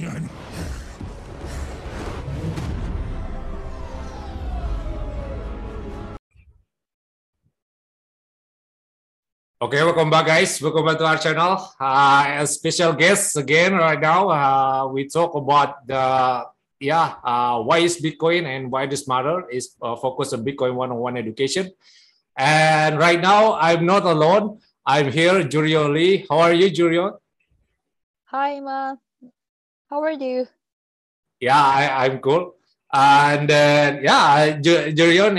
Okay, welcome back, guys. Welcome back to our channel. Uh, a special guest again right now. Uh, we talk about the yeah uh, why is Bitcoin and why this matter is uh, focus on Bitcoin one-on-one education. And right now, I'm not alone. I'm here, Jurion Lee. How are you, Jurion? Hi, Ma. How are you? Yeah, I, I'm cool. And then, yeah, Jurion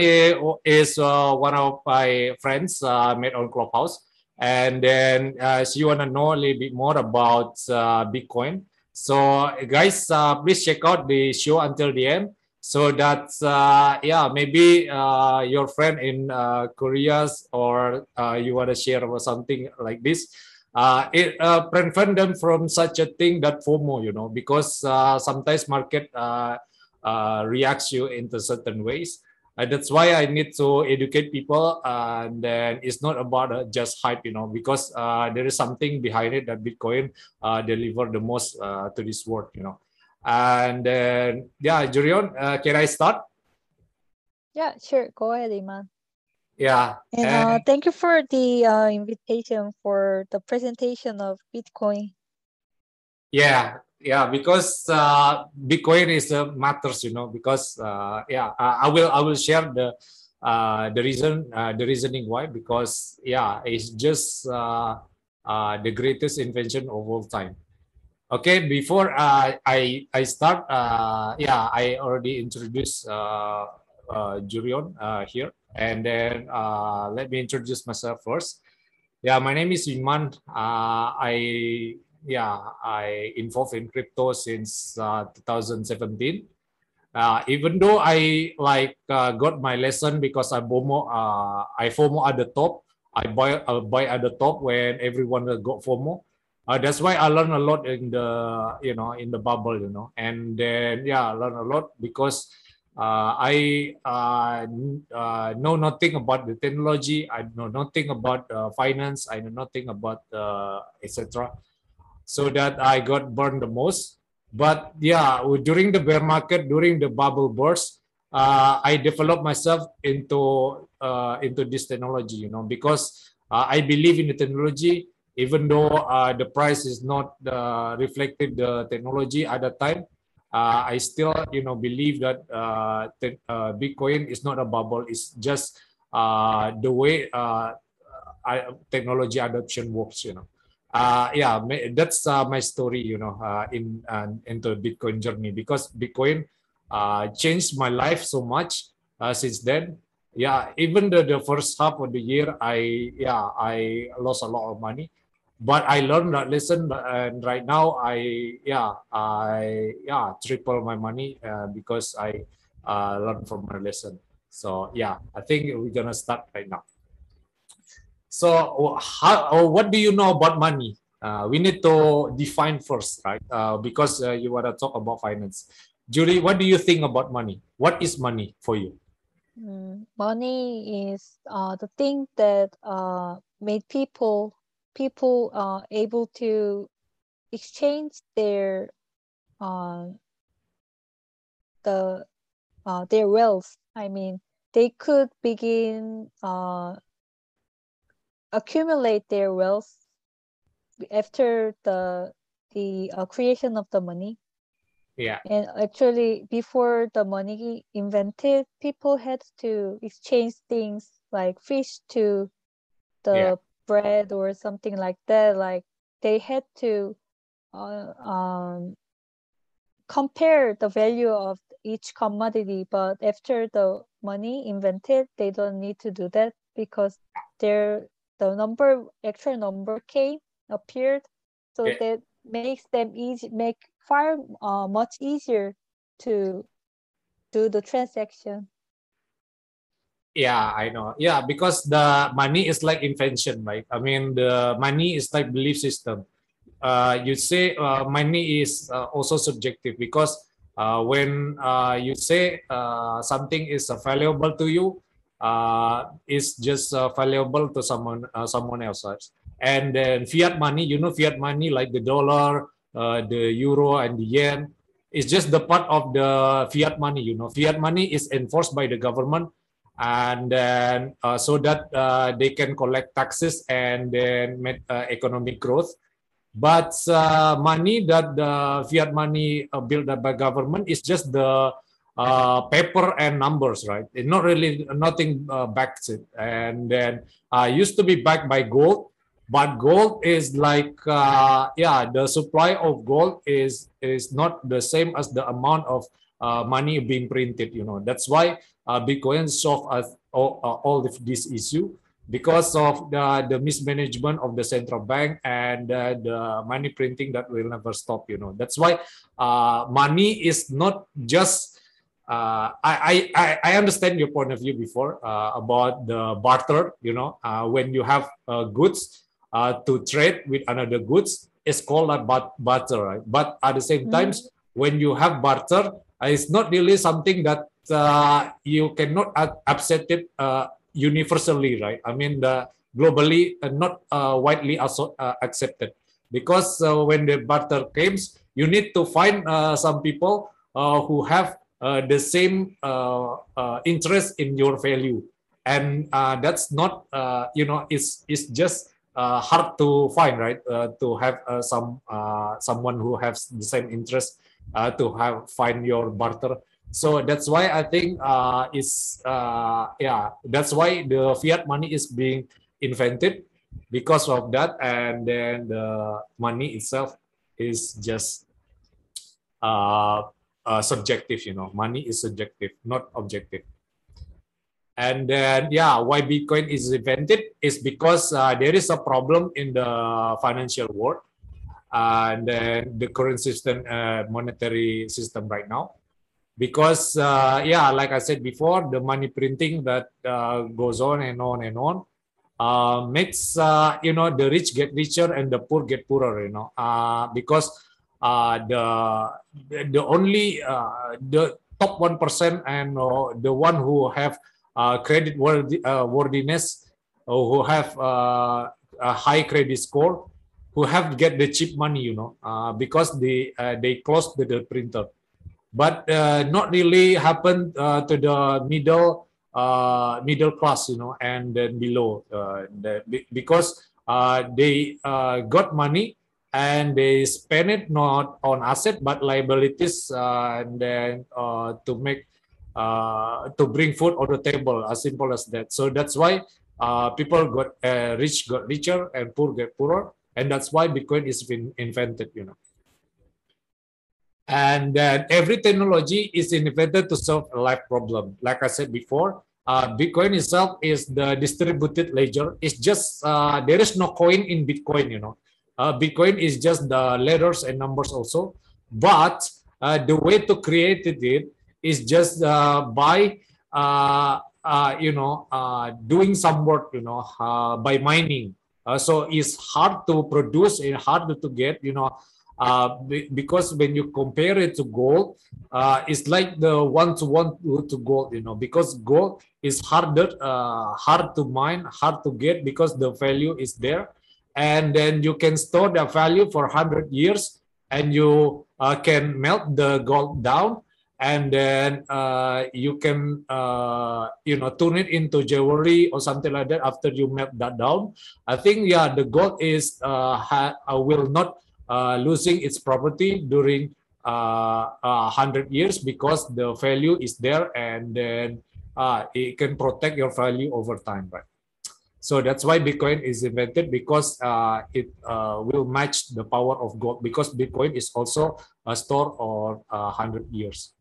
is uh, one of my friends uh, on Clubhouse and then uh, you want to know a little bit more about uh, Bitcoin. So guys, uh, please check out the show until the end. So that's uh, yeah, maybe uh, your friend in uh, Korea or you want to share something like this. It uh, prevent them from such a thing that FOMO, you know, because uh, sometimes market uh, reacts you into certain ways. And that's why I need to educate people, uh, and then it's not about uh, just hype, you know, because uh, there is something behind it that Bitcoin uh, deliver the most uh, to this world, you know. And then, yeah, Jurion, can I start? Yeah, sure. Go ahead, Iman. Yeah. And, and thank you for the invitation for the presentation of Bitcoin. Yeah, yeah because uh, bitcoin is uh, matters you know because uh, yeah I, I, will i will share the uh, the reason uh, the reasoning why because yeah it's just uh, the greatest invention of all time okay before i i start yeah i already introduced uh, Jurion here and then uh, let me introduce myself first yeah my name is iman Uh, i yeah, I involved in crypto since uh, 2017. Uh, even though I like uh, got my lesson because I FOMO, uh, I FOMO at the top. I buy I buy at the top when everyone got FOMO. Uh, that's why I learned a lot in the you know in the bubble, you know, and then yeah, I learned a lot because uh, I uh, uh, know nothing about the technology. I know nothing about uh, finance. I know nothing about uh, etc so that I got burned the most. But yeah, during the bear market, during the bubble burst, uh, I developed myself into into this technology, you know, because I believe in the technology, even though the price is not reflected the technology at the time. Uh, I still, you know, believe that Bitcoin is not a bubble. It's just the way technology adoption works, you know uh, yeah, that's uh, my story, you know, uh, in uh, into Bitcoin journey because Bitcoin uh, changed my life so much uh, since then. Yeah, even the, the first half of the year, I yeah, I lost a lot of money, but I learned that lesson, and right now I yeah, I yeah triple my money uh, because I uh, learned from my lesson. So yeah, I think we're gonna start right now. So, how, what do you know about money? Uh, we need to define first, right? Uh, because uh, you want to talk about finance. Julie, what do you think about money? What is money for you? Mm, money is uh, the thing that uh, made people people uh, able to exchange their the their wealth. I mean, they could begin accumulate their wealth after the the uh, creation of the money. Yeah. And actually, before the money invented, people had to exchange things like fish to the yeah. Bread or something like that. Like they had to uh, um, compare the value of each commodity. But after the money invented, they don't need to do that because their the number actual number came appeared so yeah. that makes them easy make far uh, much easier to do the transaction yeah i know yeah because the money is like invention right i mean the money is like belief system uh, you say uh, money is uh, also subjective because uh, when uh, you say uh, something is valuable to you uh, is just valuable to someone someone else. And then fiat money, you know, fiat money like the dollar the euro and the yen. is just the part of the fiat money. You know, fiat money is enforced by the government, and then uh, so that uh, they can collect taxes and then make uh, economic growth. But uh, money that the fiat money uh, built up by government is just the uh, paper and numbers, right? It's not really nothing backs it. And then used to be backed by gold, but gold is like yeah, the supply of gold is is not the same as the amount of money being printed. You know that's why uh, Bitcoin solved us all, uh, all of this issue because of the, the mismanagement of the central bank and uh, the money printing that will never stop you know that's why uh, money is not just uh, I, I, I understand your point of view before uh, about the barter you know uh, when you have uh, goods to trade with another goods it's called like barter right but at the same Mm. times when you have barter it's not really something that you cannot accept it universally, right? I mean, the globally uh, not uh, widely also uh, accepted because uh, when the barter comes, you need to find uh, some people uh, who have uh, the same uh, uh, interest in your value, and uh, that's not uh, you know it's it's just uh, hard to find, right? Uh, to have uh, some uh, someone who has the same interest uh, to have find your barter so that's why i think uh is uh yeah that's why the fiat money is being invented because of that. And then the money itself is just uh, uh subjective you know. Money is subjective not objective. And then yeah why bitcoin is invented is because uh, there is a problem in the financial world. And then the current system uh, monetary system right now because uh, yeah like i said before the money printing that uh, goes on and on and on uh, makes uh, you know the rich get richer and the poor get poorer you know. Uh, because uh, the the only the top 1% and the one who have credit worthy, worthiness or who have a high credit score who have get the cheap money you know because they they close the, the printer but uh, not really happened uh, to the middle uh, middle class, you know, and then below, uh, the, because uh, they uh, got money and they spend it not on asset but liabilities, and then to make to bring food on the table, as simple as that. So that's why people got rich got richer and poor get poorer, and that's why Bitcoin is been invented, you know and then every technology is invented to solve a life problem. Like I said before, uh, Bitcoin itself is the distributed ledger. It's just uh, there is no coin in Bitcoin. You know, uh, Bitcoin is just the letters and numbers also. But uh, the way to create it is just uh, by uh, uh, you know uh, doing some work. You know, uh, by mining. Uh, so it's hard to produce and hard to get. You know, uh, because when you compare it to gold, uh, it's like the one to one to gold, you know, because gold is harder, uh, hard to mine, hard to get because the value is there. And then you can store the value for 100 years and you uh, can melt the gold down and then uh, you can, uh, you know, turn it into jewelry or something like that after you melt that down. I think, yeah, the gold is, will not losing its property during uh, uh, 100 years because the value is there and then uh, it can protect your value over time, right? So that's why Bitcoin is invented because uh, it uh, will match the power of gold because Bitcoin is also a store or uh, 100 years.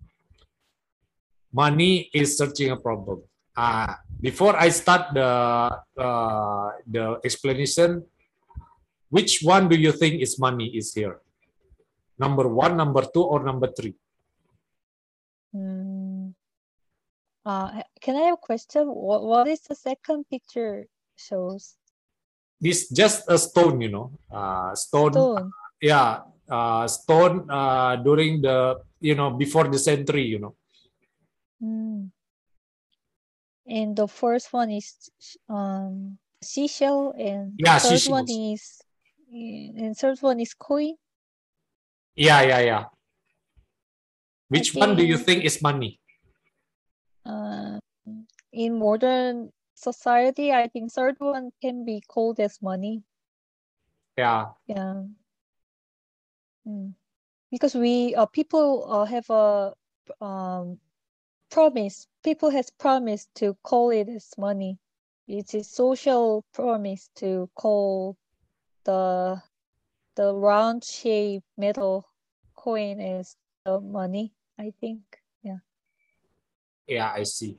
Money is searching a problem. Uh, before I start the uh, the explanation, which one do you think is money is here? Number one, number two, or number three? Mm. Uh, can I have a question? What, what is the second picture shows? This just a stone, you know, uh, stone. Stone. Yeah, uh, stone uh, during the you know before the century, you know. Mm. And the first one is um seashell and Yeah, third one seashells. is and third one is coin. Yeah, yeah, yeah. Which one do you think- is money? Uh, in modern society, I think third one can be called as money. Yeah, Yeah. Mm. Because we uh, people uh, have a um promise. People has promised to call it as money. It's a social promise to call the the round shape metal coin is the money. I think. Yeah. yeah, I see.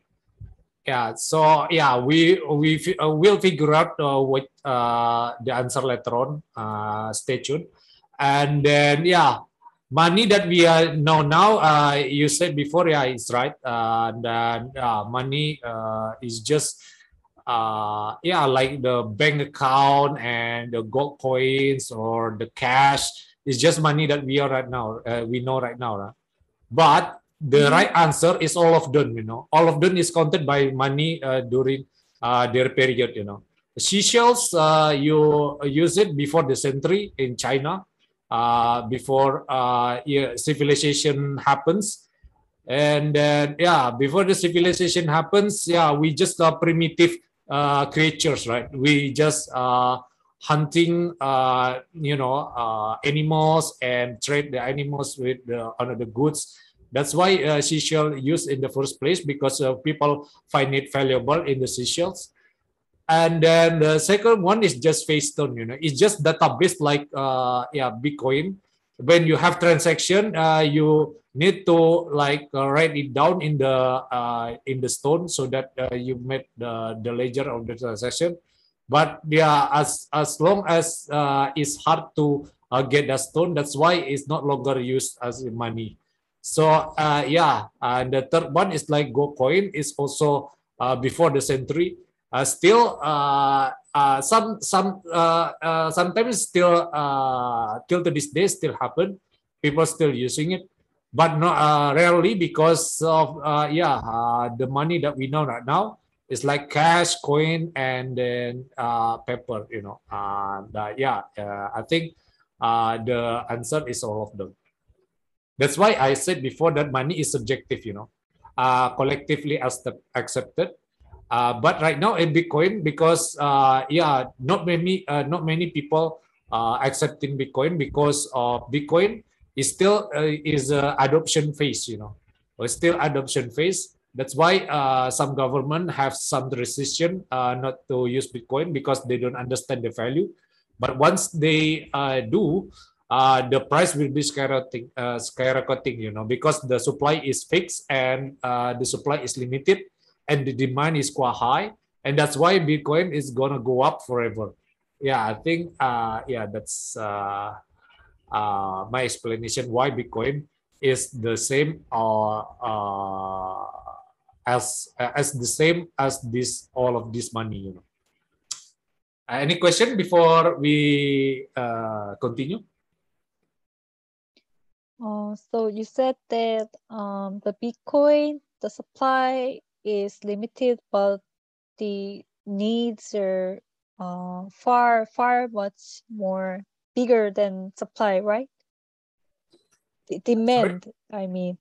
Yeah, so yeah, we we uh, will figure out uh, what uh, the answer later on. Uh, stay tuned, and then yeah, money that we are know now. Uh, you said before, yeah, it's right. Uh, and yeah, money uh, is just uh, yeah, like the bank account and the gold coins or the cash. It's just money that we are right now. Uh, we know right now, right? But the Mhm. right answer is all of them you know all of them is counted by money uh, during uh, their period you know seashells uh, you use it before the century in china uh, before uh, yeah, civilization happens and then yeah before the civilization happens yeah we just are primitive uh, creatures right we just uh, hunting uh, you know uh, animals and trade the animals with the, other goods that's why uh, seashell used in the first place because uh, people find it valuable in the seashells. And then the second one is just Fei stone. You know, it's just database like uh, yeah Bitcoin. When you have transaction, uh, you need to like uh, write it down in the uh, in the stone so that uh, you make the the ledger of the transaction. But yeah, as as long as uh, it's hard to uh, get the stone, that's why it's not longer used as money. So yeah, and the third one is like Go Coin is also before the century. Still, uh, some some uh, uh, sometimes still uh, till to this day still happen. People still using it, but not uh, rarely because of uh, yeah uh, the money that we know right now is like cash, coin, and then uh, paper. You know, and uh, yeah, uh, I think uh, the answer is all of them. That's why I said before that money is subjective, you know, uh, collectively accept- accepted. Uh, but right now in Bitcoin, because uh, yeah, not many, uh, not many people uh, accepting Bitcoin because of Bitcoin is still uh, is adoption phase, you know, still adoption phase. That's why some government have some uh, not to use Bitcoin because they don't understand the value. But once they do, uh, the price will be skyrocketing, uh, skyrocketing, you know, because the supply is fixed and uh, the supply is limited and the demand is quite high. And that's why Bitcoin is going to go up forever. Yeah, I think, uh, yeah, that's uh, uh, my explanation why Bitcoin is the same or uh, as as the same as this all of this money you know uh, any question before we uh, continue Uh, so you said that um, the Bitcoin, the supply is limited, but the needs are uh, far, far much more bigger than supply, right? The demand, I mean.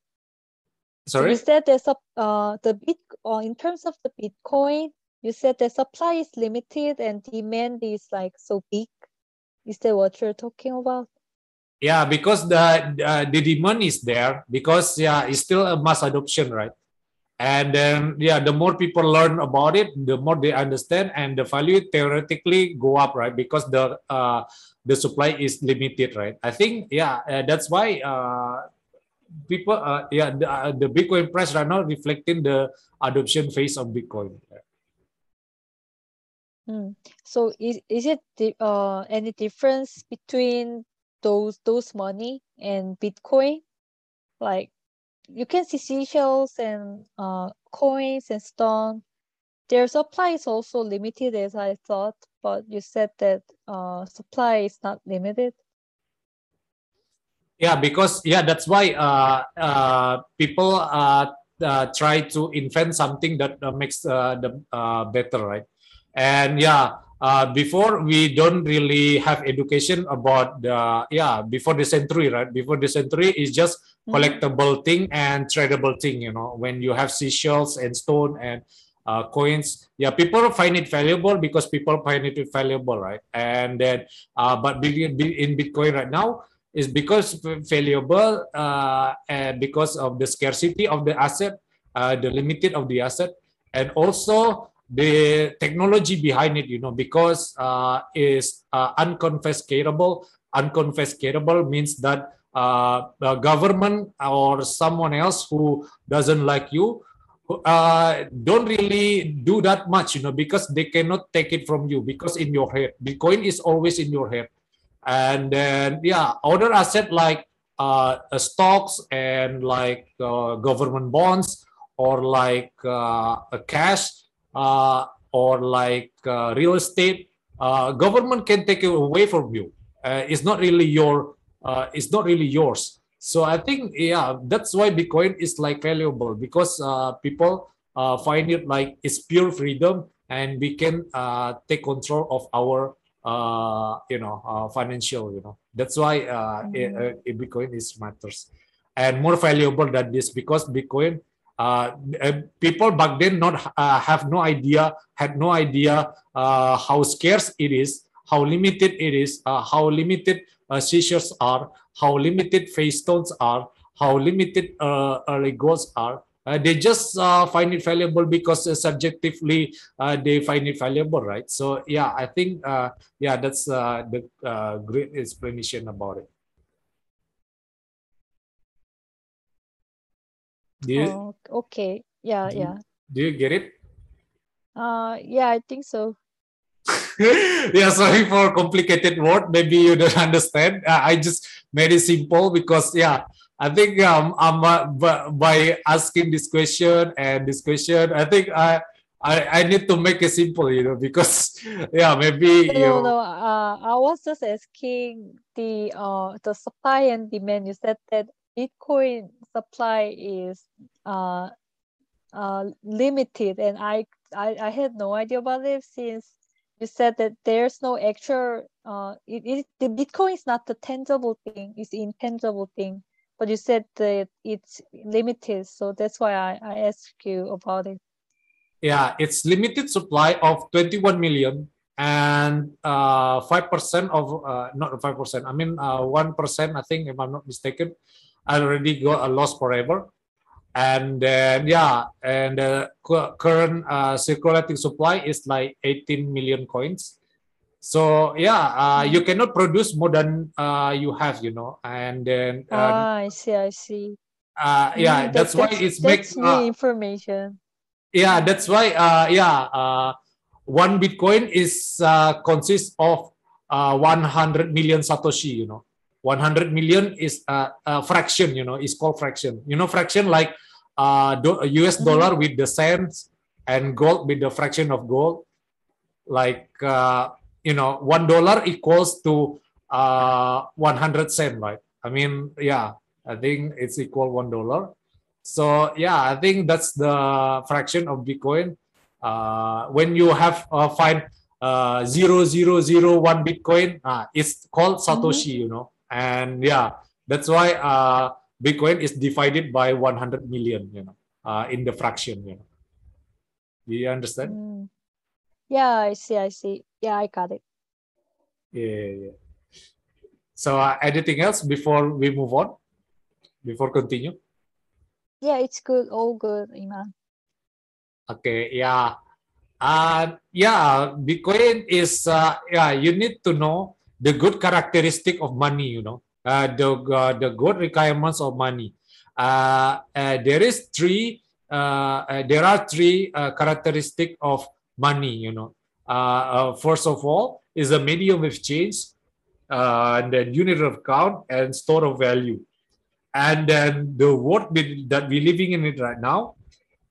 So sorry you said there's a uh, the bit uh, in terms of the Bitcoin, you said the supply is limited and demand is like so big. Is that what you're talking about? yeah because the uh, the demand is there because yeah it's still a mass adoption right and then yeah the more people learn about it the more they understand and the value theoretically go up right because the uh, the supply is limited right i think yeah uh, that's why uh, people uh, yeah the, uh, the bitcoin price right now reflecting the adoption phase of bitcoin Hmm. So is is it the uh any difference between those those money and Bitcoin? Like you can see seashells and uh coins and stone. Their supply is also limited as I thought, but you said that uh supply is not limited. Yeah, because yeah, that's why uh, uh, people uh, uh, try to invent something that uh, makes uh, the uh, better, right? And yeah, uh, before we don't really have education about the yeah before the century right? Before the century is just mm-hmm. collectible thing and tradable thing you know. When you have seashells and stone and uh, coins yeah people find it valuable because people find it valuable right? And then uh, but in bitcoin right now is because valuable uh, and because of the scarcity of the asset uh, the limited of the asset and also the technology behind it, you know, because uh, is uh, unconfiscatable. Unconfiscatable means that uh, the government or someone else who doesn't like you uh, don't really do that much, you know, because they cannot take it from you because in your head, Bitcoin is always in your head. And then, yeah, other asset like uh, stocks and like uh, government bonds or like uh, a cash uh, or like uh, real estate, uh, government can take it away from you. Uh, it's not really your. Uh, it's not really yours. So I think yeah, that's why Bitcoin is like valuable because uh, people uh find it like it's pure freedom and we can uh take control of our uh, you know financial. You know that's why mm-hmm. Bitcoin is matters and more valuable than this because Bitcoin uh, people back then not uh, have no idea had no idea uh, how scarce it is how limited it is uh, how limited uh, seizures are how limited Fei stones are how limited uh, early goals are. They just find it valuable because subjectively they find it valuable right? So yeah i think yeah that's the great explanation about it Do you, oh, okay. Yeah, do, yeah. Do you get it? Uh, yeah, I think so. yeah, sorry for complicated word. Maybe you don't understand. Uh, I just made it simple because yeah, I think um, I'm uh, by asking this question and this question, I think I. I, I need to make it simple, you know, because yeah, maybe you. No, no. Uh, I was just asking the uh the supply and demand. You said that Bitcoin supply is uh, uh, limited, and I, I I had no idea about it since you said that there's no actual. Uh, it, it the Bitcoin is not the tangible thing; it's intangible thing. But you said that it's limited, so that's why I, I asked you about it. Yeah, it's limited supply of 21 million and uh, five percent of uh, not five percent. I mean uh, one percent. I think if I'm not mistaken, already got a loss forever. And then, yeah, and the current uh, circulating supply is like 18 million coins. So yeah, uh, you cannot produce more than uh, you have, you know. And then uh, ah, I see, I see. Uh, yeah, mm, that's, that's, why it's that's make uh, information. Yeah, that's why. Uh, yeah, uh, one Bitcoin is uh, consists of uh, 100 million satoshi. You know, 100 million is a, a, fraction, you know, is called fraction. You know, fraction like uh, do, US mm-hmm. dollar with the cents and gold with the fraction of gold. Like, uh, you know, one dollar equals to uh, 100 cent, right? I mean, yeah, I think it's equal one dollar. So yeah, I think that's the fraction of Bitcoin. Uh, when you have uh, find uh, zero zero zero one Bitcoin, uh, it's called Satoshi, mm-hmm. you know and yeah that's why uh, bitcoin is divided by 100 million you know uh, in the fraction you know. Do you understand? Mm. yeah i see i see. Yeah i got it. Yeah, yeah. so uh, anything else before we move on? Before continue? Yeah it's good all good iman. Okay yeah. Uh, yeah bitcoin is uh, yeah you need to know the good characteristic of money, you know, uh, the uh, the good requirements of money. Uh, uh there is three. Uh, uh, there are three characteristic of money, you know. first of all, is a medium of exchange, and then unit of count and store of value, and then the world that we're living in it right now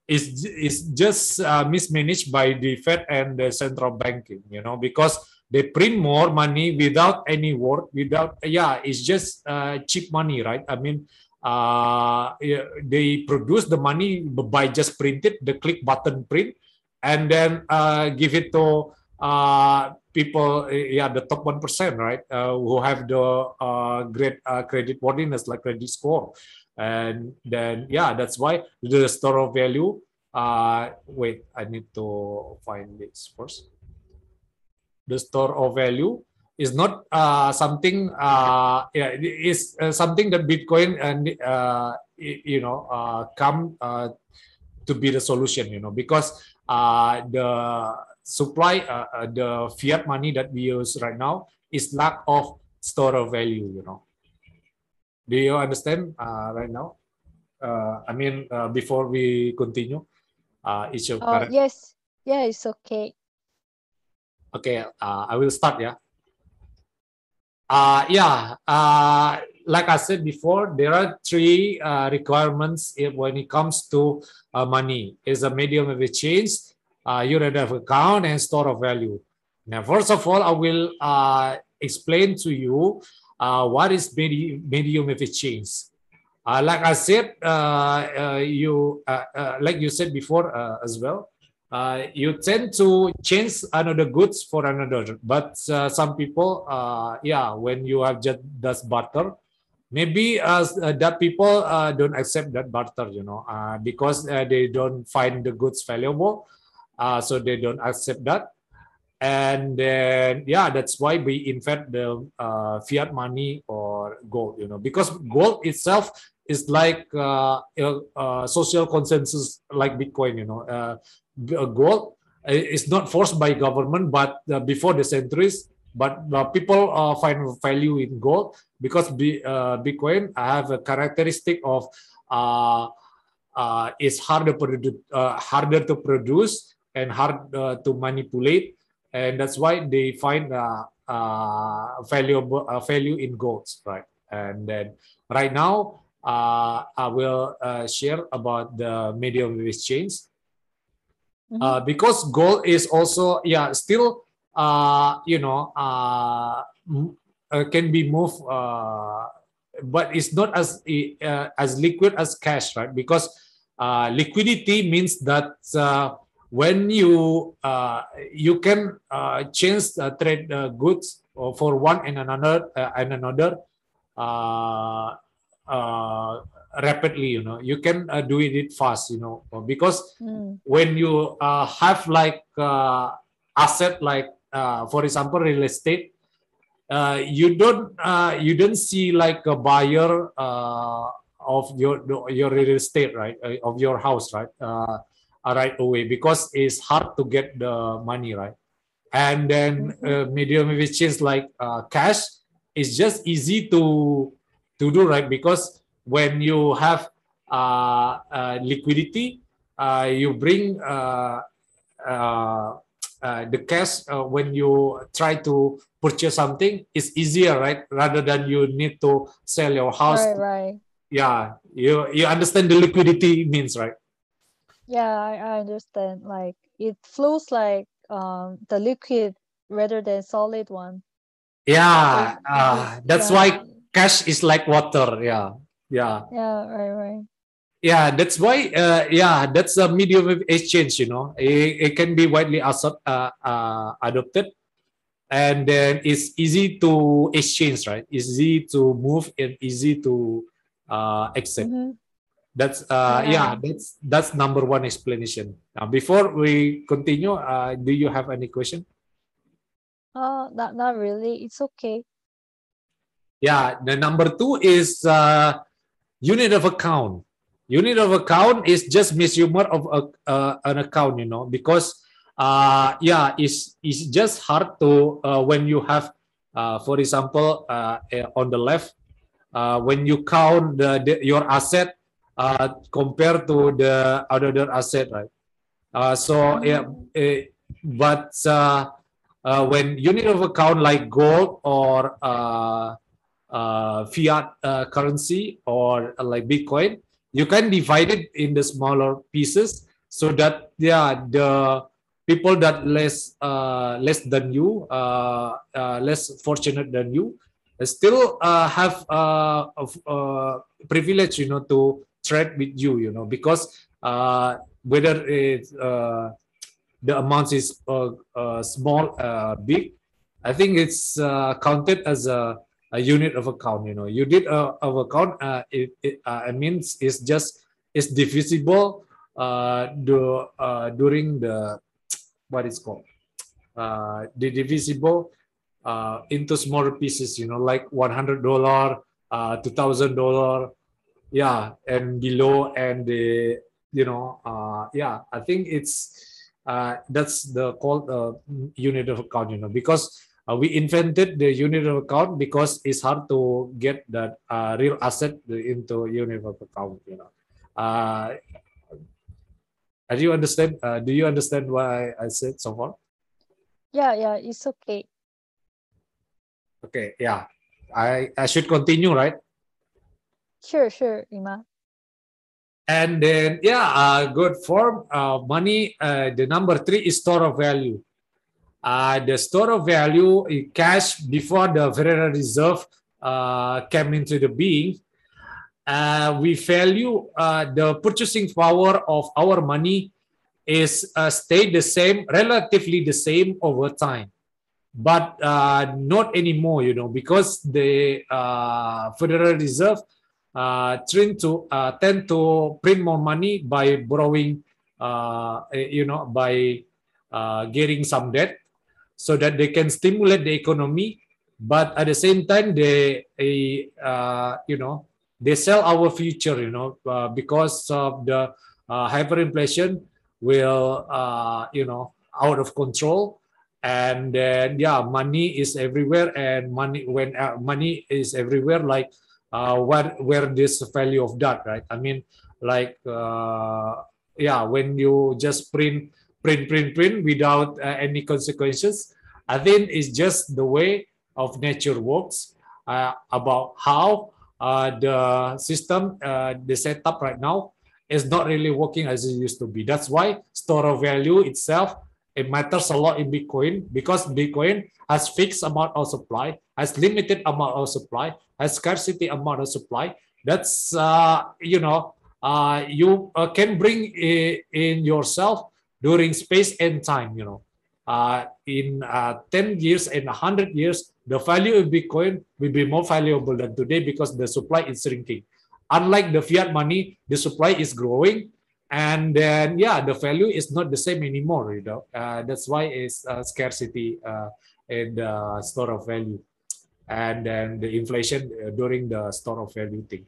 is is just mismanaged by the Fed and the central banking, you know, because they print more money without any work without yeah it's just uh, cheap money right i mean uh, they produce the money by just print it the click button print and then uh, give it to uh, people, yeah, the top one percent, right, uh, who have the uh, great credit worthiness like credit score, and then yeah, that's why the store of value. Uh, wait, I need to find this first. The store of value is not uh, something uh, yeah, is uh, something that Bitcoin and uh, you know uh, come uh, to be the solution. You know because uh, the supply the fiat money that we use right now is lack of store of value. You know. Do you understand uh, right now? Uh, I mean, uh, before we continue, uh, it's your Uh, yes. Yeah, it's okay. Okay, uh, I will start. Yeah. Uh, yeah. Uh, like I said before, there are three uh, requirements when it comes to uh, money. Is a medium of exchange, uh, unit of account, and store of value. Now, first of all, I will uh, explain to you uh, what is medi- medium of exchange. Uh, like I said, uh, you like you said before as well uh, you tend to change another goods for another but uh, some people uh, yeah when you have just does barter maybe uh, uh, that people uh, don't accept that barter you know uh, because they don't find the goods valuable so they don't accept that. And then yeah that's why we invent the fiat money or gold you know because gold itself is like social consensus like bitcoin you know gold uh, is not forced by government but uh, before the centuries but uh, people uh, find value in gold because B, uh, bitcoin have a characteristic of uh, uh, is harder produ- uh, harder to produce and hard uh, to manipulate. And that's why they find uh, uh, valuable uh, value in golds right? And then right now uh, i will uh, share about the medium of exchange Mhm. uh, because gold is also yeah still uh, you know uh, uh, can be moved uh, but it's not as uh, as liquid as cash right because uh, liquidity means that when you you can change trade goods for one and another and another uh, uh, rapidly you know. You can uh, do it fast you know. Because Mm. when you uh, have like uh, asset like uh, for example real estate uh, you don't uh, you don't see like a buyer uh, of your your real estate right uh, of your house right uh, right away because it's hard to get the money right. And then uh, medium which is like uh, cash is just easy to to do right because when you have uh, uh, liquidity uh, you bring uh, uh, uh, the cash uh, when you try to purchase something it's easier right rather than you need to sell your house Right, right. yeah you you understand the liquidity means right Yeah, I, I understand. Like it flows like um the liquid rather than solid one. yeah uh, that's yeah, why cash is like water yeah yeah Yeah, right, right. yeah that's why uh, yeah that's a medium of exchange you know it, it can be widely accept, uh, uh, adopted and then it's easy to exchange right easy to move and easy to uh, accept Mhm. that's uh, yeah. Yeah. that's that's number one explanation now before we continue uh, do you have any question Uh, not not really. It's okay. Yeah, the number two is uh, unit of account. Unit of account is just measurement of a, uh, an account, you know, because uh, yeah, it's it's just hard to uh, when you have, uh, for example, uh, eh, on the left, uh, when you count the, the your asset uh, compared to the other asset, right? Uh, so yeah, eh, but uh, uh, when unit of account like gold or uh, fiat uh, currency or uh, like Bitcoin, you can divide it in the smaller pieces so that yeah the people that less uh, less than you, uh, uh, less fortunate than you, still have uh, uh, privilege, you know, to trade with you, you know, because uh, whether it uh, the amount is small, big, I think it's counted as a, a unit of account. You know, you did a of account. Uh, it, it uh, means it's just it's divisible uh, do, uh, during the what is called uh, the divisible uh, into smaller pieces. You know, like one hundred dollar, uh, two thousand dollar, yeah, and below, and the you know, uh, yeah, I think it's uh, that's the called uh, unit of account. You know, because uh, we invented the unit of account because it's hard to get that uh, real asset into unit of account. You know, uh, do you understand? Uh, do you understand why I said so far? Yeah, yeah, it's okay. Okay, yeah, I I should continue, right? Sure, sure, Ima. And then yeah, uh, good form uh, money. Uh, the number three is store of value. Uh, the store of value cash before the Federal Reserve uh, came into the being. Uh, we value uh, the purchasing power of our money is uh, stayed the same, relatively the same over time, but uh, not anymore. You know, because the Federal Reserve tend to tend to print more money by borrowing, uh, you know, by uh, getting some debt, so that they can stimulate the economy. But at the same time, they, uh, you know, they sell our future. You know, uh, because of the uh, hyperinflation will, uh, you know, out of control. And then yeah, money is everywhere, and money when uh, money is everywhere, like uh, where where this value of that, right? I mean, like yeah, when you just print print print print without uh, any consequences, I think it's just the way of nature works. Uh, about how uh, the system, uh, the setup right now is not really working as it used to be. That's why store of value itself it matters a lot in Bitcoin because Bitcoin has fixed amount of supply, has limited amount of supply, has scarcity amount of supply. That's uh, you know uh, you can bring in yourself during space and time. You know, uh, in uh, 10 years and 100 years, the value of Bitcoin will be more valuable than today because the supply is shrinking. Unlike the fiat money, the supply is growing. And then, yeah, the value is not the same anymore, you know. Uh, that's why it's uh, scarcity uh, in the store of value. And then the inflation uh, during the store of value thing.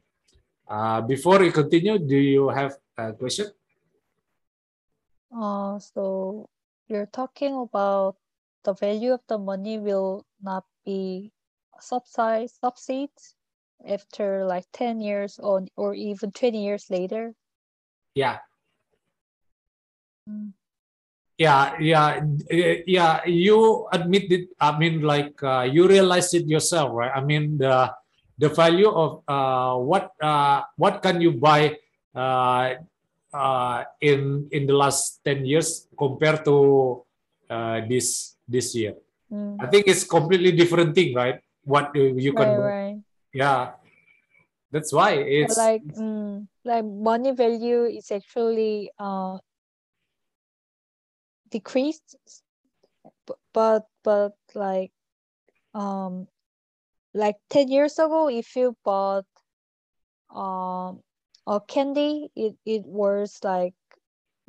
Uh, before we continue, do you have a question? Uh, so you're talking about the value of the money will not be subsidized subsides after like 10 years or, or even 20 years later? Yeah. Mm. yeah yeah yeah you admit it i mean like uh, you realize it yourself right? I mean the the value of uh, what uh, what can you buy uh, in in the last 10 years compared to uh, this this year mm. i think it's completely different thing right what you can right, right. yeah that's why it's like mm, like money value is actually uh decreased but but like um like 10 years ago if you bought um a candy it, it was like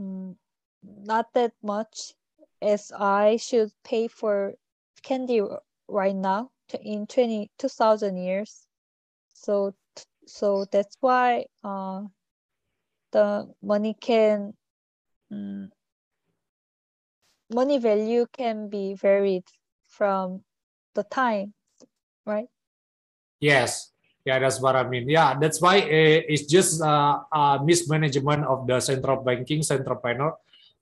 mm, not that much as i should pay for candy right now in 20 2000 years. So so that's why uh the money can um, money value can be varied from the time right? Yes yeah, that's what I mean. Yeah, that's why uh, it's just uh, uh, mismanagement of the central banking, central planner.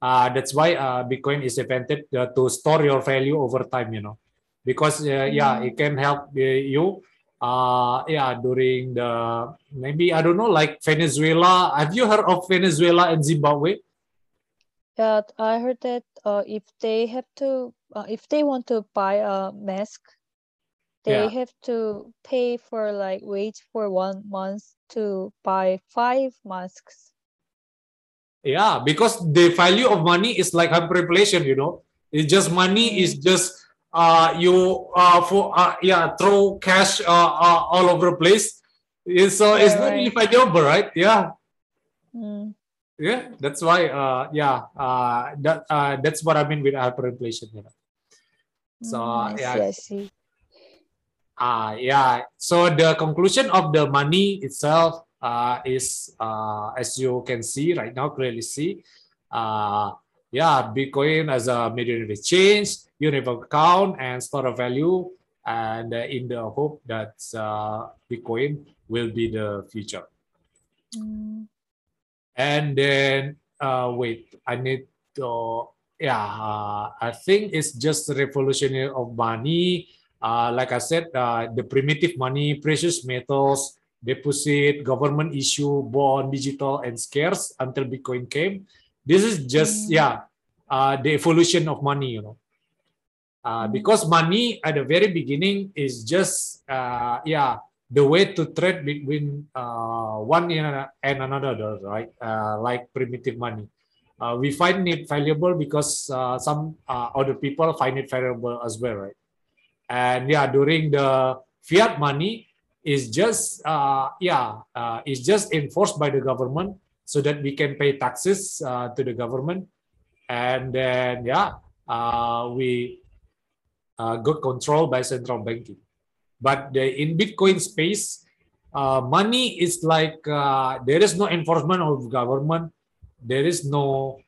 Uh, that's why uh, Bitcoin is invented to store your value over time, you know, because uh, yeah, Mm. it can help you. Uh, yeah, during the maybe I don't know, like Venezuela. Have you heard of Venezuela and Zimbabwe? Yeah, I heard that uh, if they have to, uh, if they want to buy a mask, they Yeah. have to pay for like wait for one month to buy five masks. Yeah, because the value of money is like hyperinflation, you know. It's just money Mm. is just uh you uh for uh yeah throw cash uh, uh all over the place. It's, so it's Yeah, not really right. valuable, right? Yeah. Mm. Yeah, that's why uh yeah uh that uh that's what I mean with hyperinflation, you know. So Mm, I yeah, I see. Ah, yeah. So the conclusion of the money itself uh, is, uh, as you can see right now, clearly see, uh, yeah, Bitcoin as a medium of exchange, of account, and store of value, and uh, in the hope that uh, Bitcoin will be the future. Mm. And then, uh, wait, I need to, yeah, uh, I think it's just revolutionary of money. Uh, like I said, uh, the primitive money, precious metals, deposit, government issue, bond, digital, and scarce until Bitcoin came. This is just, Mm. yeah, uh, the evolution of money, you know. Uh, Mm. because money at the very beginning is just, uh, yeah, the way to trade between uh, one and another, right? Uh, like primitive money. Uh, we find it valuable because uh, some uh, other people find it valuable as well, right? And yeah, during the fiat money is just uh, yeah, uh, is just enforced by the government so that we can pay taxes uh, to the government, and then yeah, uh, we uh, got control by central banking. But the, in Bitcoin space, uh, money is like there is no enforcement of government. There is no,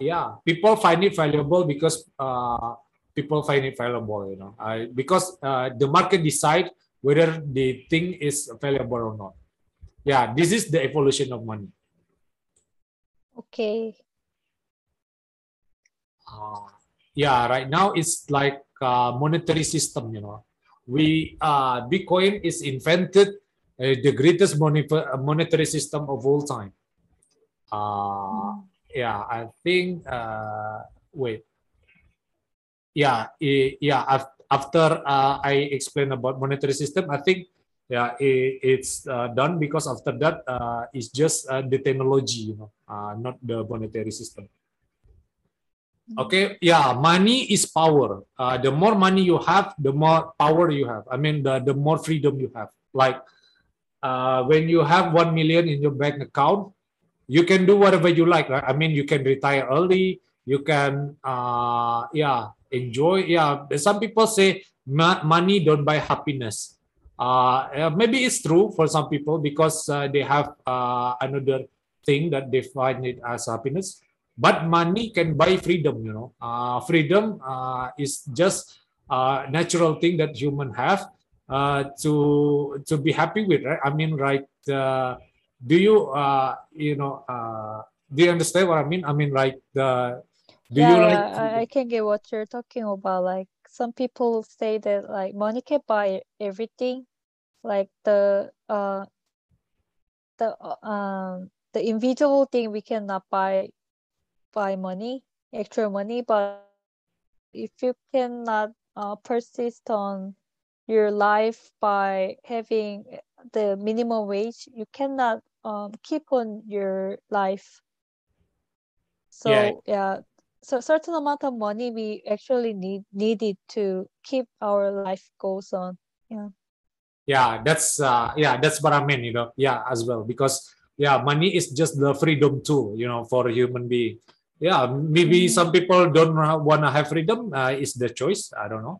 yeah, people find it valuable because uh, people find it valuable, you know, uh, because uh, the market decide whether the thing is valuable or not. Yeah, this is the evolution of money. Okay. Uh, yeah, right now it's like uh, monetary system, you know. We uh, Bitcoin is invented uh, the greatest moni- monetary system of all time. Uh, yeah, I think. Uh, wait. Yeah, yeah. af- After uh, I explain about monetary system, I think yeah, it's uh, done because after that uh, it's just uh, the technology, you know, uh, not the monetary system. Okay, yeah, money is power. Uh, the more money you have, the more power you have. I mean, the, the more freedom you have. Like uh, when you have one million in your bank account, you can do whatever you like. Right? I mean, you can retire early. You can, uh, yeah, enjoy. Yeah, some people say money don't buy happiness. Uh, maybe it's true for some people because uh, they have uh, another thing that they find it as happiness but money can buy freedom you know uh, freedom uh, is just a natural thing that human have uh, to to be happy with right i mean right uh, do you uh, you know uh, do you understand what i mean i mean like the do yeah, you like I, I can get what you're talking about. Like some people say that like money can buy everything, like the uh the um the invisible thing we cannot buy by money, extra money, but if you cannot uh, persist on your life by having the minimum wage, you cannot um, keep on your life. So Yeah. yeah, so certain amount of money we actually need needed to keep our life goes on. Yeah. yeah that's uh, yeah that's what i mean you know yeah as well because yeah money is just the freedom tool you know for a human being yeah maybe Mhm. some people don't want to have freedom uh, is the choice i don't know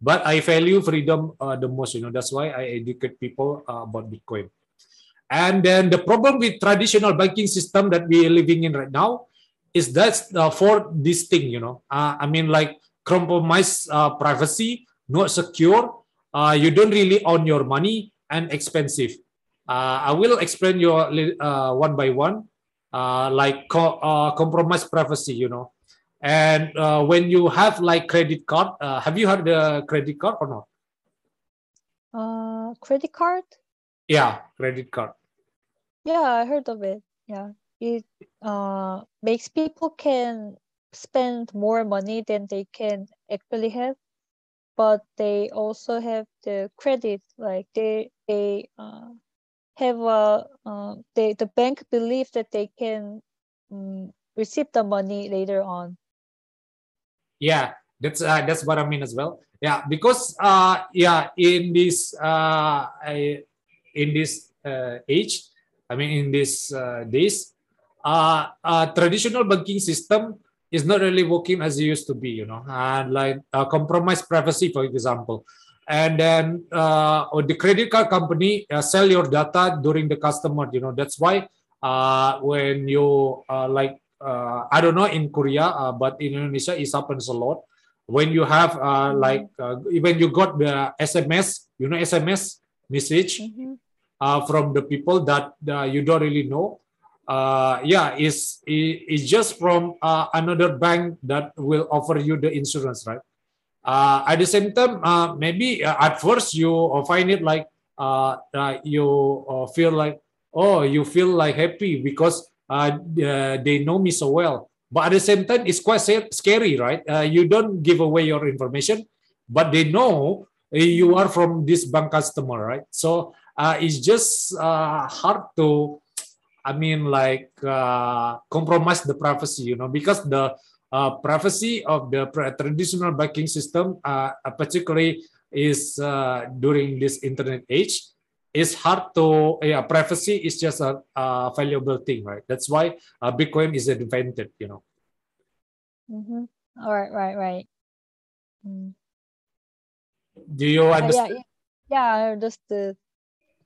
but i value freedom uh, the most you know that's why i educate people uh, about bitcoin and then the problem with traditional banking system that we are living in right now is that uh, for this thing you know uh, i mean like compromise uh, privacy not secure uh, you don't really own your money and expensive. Uh, I will explain you uh, one by one, uh, like co- uh, compromise privacy, you know. And uh, when you have like credit card, uh, have you heard the credit card or not? Uh, credit card? Yeah, credit card. Yeah, I heard of it. Yeah, it uh makes people can spend more money than they can actually have, but they also have the credit. Like they they uh have a uh they the bank believe that they can um, receive the money later on. Yeah, that's uh, that's what I mean as well. Yeah, because uh, yeah, in this uh, in this uh, age, I mean in this uh, days, uh, uh, traditional banking system is not really working as it used to be. You know, and like uh, compromise privacy, for example and then uh, the credit card company uh, sell your data during the customer you know that's why uh, when you uh, like uh, i don't know in korea uh, but in indonesia it happens a lot when you have uh, like uh, when you got the sms you know sms message Mhm. uh, from the people that uh, you don't really know. Uh, yeah, it's, it- it's just from uh, another bank that will offer you the insurance, right? Uh, at the same time, uh, maybe uh, at first you uh, find it like uh, uh, you feel like, oh, you feel like happy because uh, they know me so well. But at the same time, it's quite scary, right? You don't give away your information, but they know you are from this bank customer, right? So uh, it's just uh, hard to, I mean, like uh, compromise the privacy, you know, because the uh, privacy of the traditional banking system, uh, uh, particularly is uh, during this internet age, is hard to, yeah, privacy is just a, a valuable thing, right? That's why uh, Bitcoin is invented, you know. Mhm. All right, right, right. Mm. Do you yeah, understand? yeah, yeah, I understood.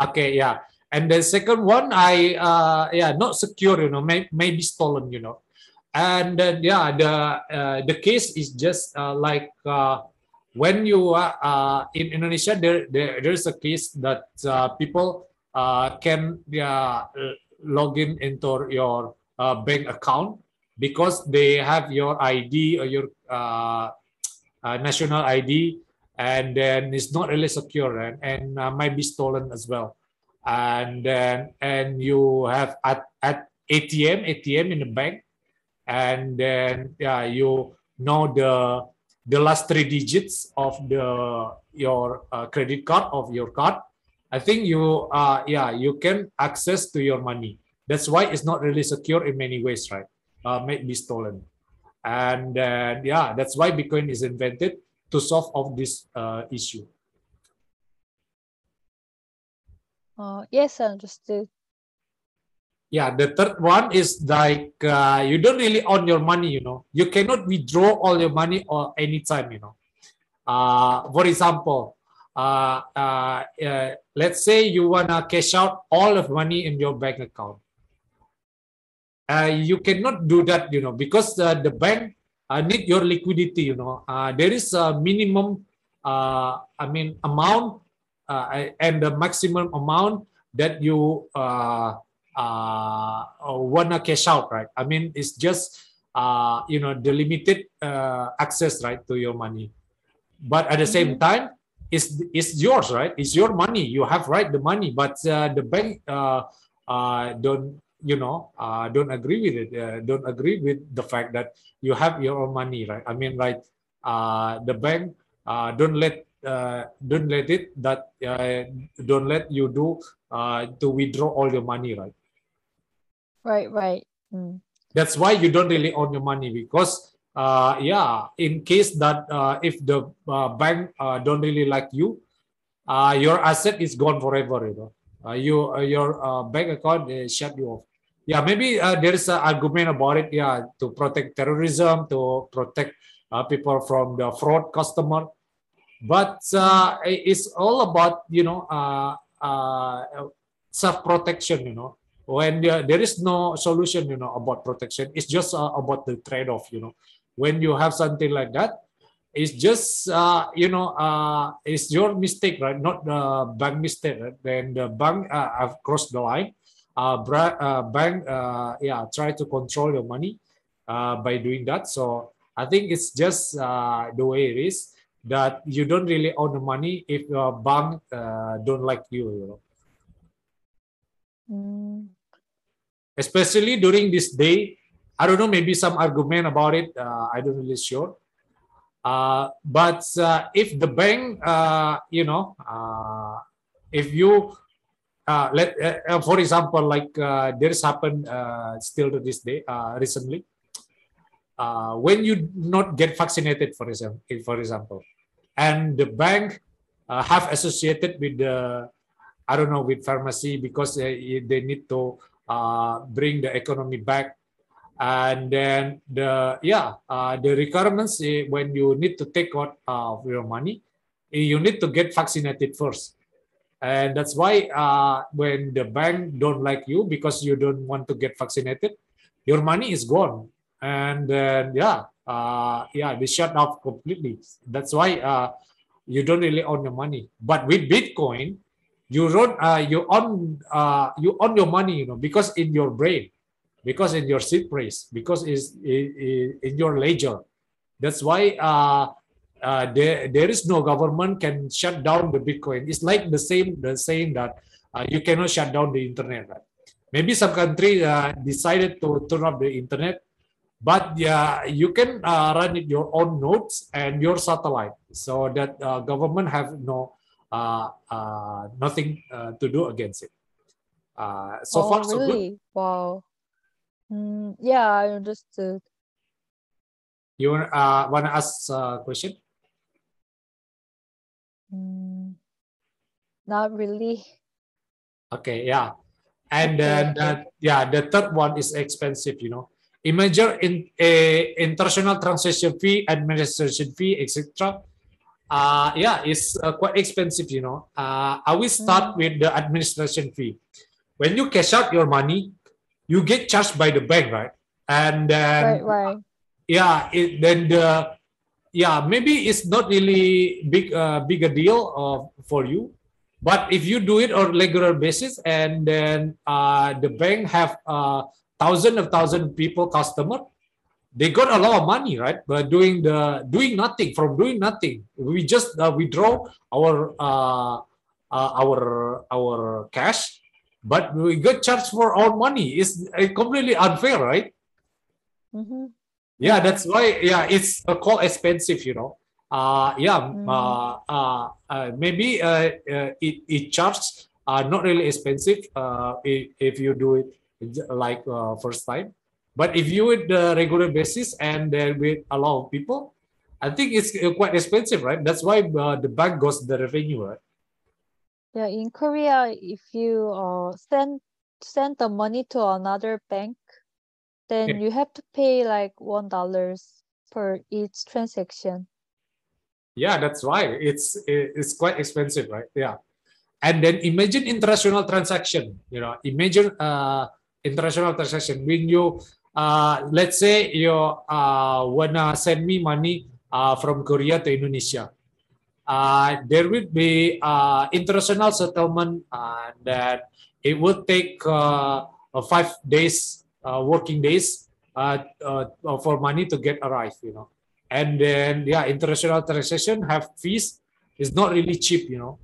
Okay, yeah. And the second one, I uh yeah, not secure, you know, may maybe stolen, you know. And then yeah, the uh, the case is just uh, like uh, when you are uh, in Indonesia, there, there there's a case that uh, people uh, can yeah, log in into your uh, bank account because they have your ID or your uh, uh, national ID, and then it's not really secure and, and uh, might be stolen as well. And then and you have at, at ATM ATM in the bank, and then yeah, you know the the last three digits of the your uh, credit card of your card. I think you uh yeah you can access to your money. That's why it's not really secure in many ways, right? Uh, might be stolen and then yeah that's why bitcoin is invented to solve of this uh, issue Uh, yes, I understood. yeah the third one is like uh, you don't really own your money you know. You cannot withdraw all your money or anytime you know. Uh, for example uh, uh, uh, let's say you want to cash out all of money in your bank account. Uh, you cannot do that you know because uh, the bank uh, need your liquidity you know. Uh, there is a minimum uh, i mean amount uh, and the maximum amount that you uh, uh, wanna cash out right? I mean it's just uh, you know the limited uh, access right to your money. But at the same time it's it's yours right? It's your money. You have right the money. But uh, the bank uh, uh, don't you know uh, don't agree with it. Uh, don't agree with the fact that you have your own money right? I mean like uh, the bank uh, don't let uh, don't let it that uh, don't let you do uh, to withdraw all your money right Right, right. Mm. that's why you don't really own your money because uh, yeah in case that uh, if the uh, bank uh, don't really like you uh, your asset is gone forever you know uh, you uh, your uh, bank account they shut you off yeah maybe uh, there is an argument about it yeah to protect terrorism to protect uh, people from the fraud customer but uh, it's all about you know uh, uh, self protection you know. When there, is no solution you know about protection. It's just uh, about the trade-off you know. When you have something like that it's just uh, you know uh, it's your mistake right? Not the bank mistake right? when the bank have crossed the line. Bank yeah try to control your money by doing that. So i think it's just the way it is that you don't really own the money if your bank uh, don't like you you know Mm. especially during this day. I don't know, maybe some argument about it. Uh, I don't really sure. Uh, but uh, if the bank, uh, you know, uh, if you uh, let uh, for example, like uh, there happened uh, still to this day uh, recently. Uh, when you not get vaccinated, for example, for example, and the bank uh, have associated with the, I don't know, with pharmacy because they, they need to uh, bring the economy back. And then the yeah uh, the requirements eh, when you need to take out uh, your money eh, you need to get vaccinated first. And that's why uh, when the bank don't like you because you don't want to get vaccinated your money is gone. And then yeah uh, yeah they shut off completely that's why uh, you don't really own your money but with bitcoin you don't uh, you own uh, you own your money you know because in your brain because in your seed phrase, because it's in your ledger. That's why uh, uh, there, there is no government can shut down the Bitcoin. It's like the same the saying that uh, you cannot shut down the internet. Right? Maybe some country uh, decided to turn off the internet, but yeah, you can uh, run it your own nodes and your satellite, so that uh, government have no nothing to do against it. so oh, far, really? so good. Wow. Mm, yeah, I understood. You uh, want to ask a question? Mm, not really. Okay, yeah. And then, uh, yeah, the third one is expensive, you know. Imagine in a international transaction fee, administration fee, etc. Uh, yeah, it's uh, quite expensive, you know. Uh, I will start mm. with the administration fee. When you cash out your money, you get charged by the bank, right? And then right, right. yeah, it, then the yeah maybe it's not really big uh, big a deal uh, for you, but if you do it on regular basis and then uh, the bank have uh, thousand of thousand people customer, they got a lot of money, right? But doing the doing nothing from doing nothing, we just uh, withdraw our uh, uh, our our cash but we get charged for our money. It's completely unfair, right? Mm-hmm. Yeah, that's why. Yeah, it's uh, called expensive, you know. Uh, yeah, mm. uh, uh, uh, maybe uh, uh, it, it charges uh, not really expensive uh, if, if you do it like uh, first time. But if you do the regular basis and then with a lot of people, I think it's uh, quite expensive, right? That's why uh, the bank goes the revenue, right? Yeah, in Korea, if you uh send send the money to another bank, then Yeah. you have to pay like one dollars per each transaction. Yeah, that's right. It's it's quite expensive, right? Yeah. And then imagine international transaction. You know, imagine uh international transaction when you uh let's say you uh wanna send me money uh from Korea to Indonesia. Uh, there will be uh, international settlement uh, that it will take uh, five days uh, working days uh, for money to get arrived you know and then yeah international transaction have fees it's not really cheap you know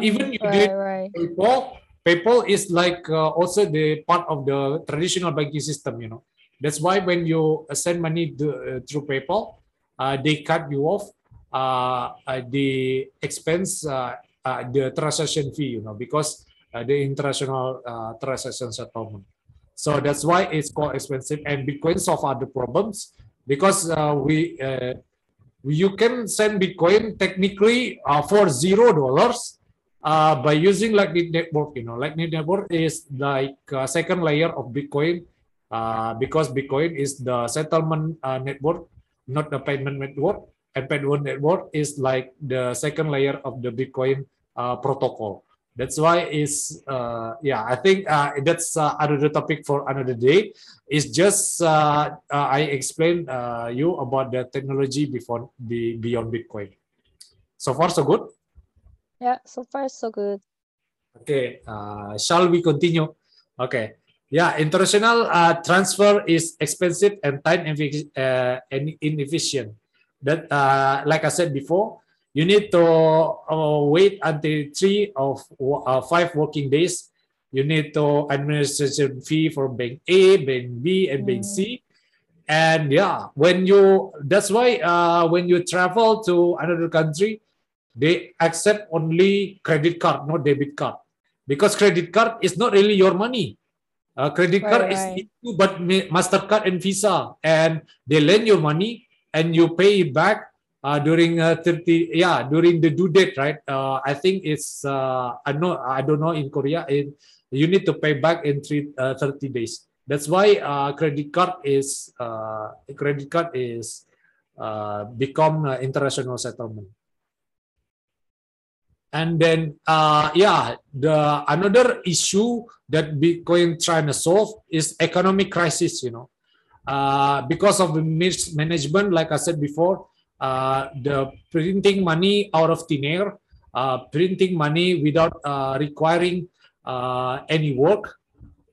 even you right, did right. PayPal PayPal is like uh, also the part of the traditional banking system you know that's why when you send money to, uh, through PayPal uh, they cut you off uh, uh, the expense, uh, the transaction fee, you know, because the international transaction settlement. So that's why it's called expensive. And Bitcoin solve other problems because we you can send Bitcoin technically for zero dollars uh, by using Lightning Network. You know, Lightning Network is like a second layer of Bitcoin uh, because Bitcoin is the settlement uh, network, not the payment network and Payment network is like the second layer of the Bitcoin uh, protocol. That's why is uh, yeah. I think that's another topic for another day. It's just I explained you about the technology before the beyond Bitcoin. So far, so good. Yeah, so far so good. Okay, uh, shall we continue? Okay. Yeah, international uh, transfer is expensive and time uh, inefficient that uh, like I said before, you need to uh, wait until three of uh, five working days. You need to administration fee for bank A, bank B, and bank C. And yeah, when you that's why uh, when you travel to another country, they accept only credit card, not debit card. because credit card is not really your money. Uh, credit Right, card right. is you, but Mastercard and Visa, and they lend your money and you pay it back uh, during uh, 30 yeah during the due date right uh, i think it's uh, i know i don't know in korea it, you need to pay back in three, uh, 30 days that's why uh, credit card is uh, credit card is uh, become uh, international settlement and then uh, yeah the another issue that bitcoin trying to solve is economic crisis you know uh, because of the mismanagement, like I said before, uh, the printing money out of thin air, uh, printing money without uh, requiring uh, any work,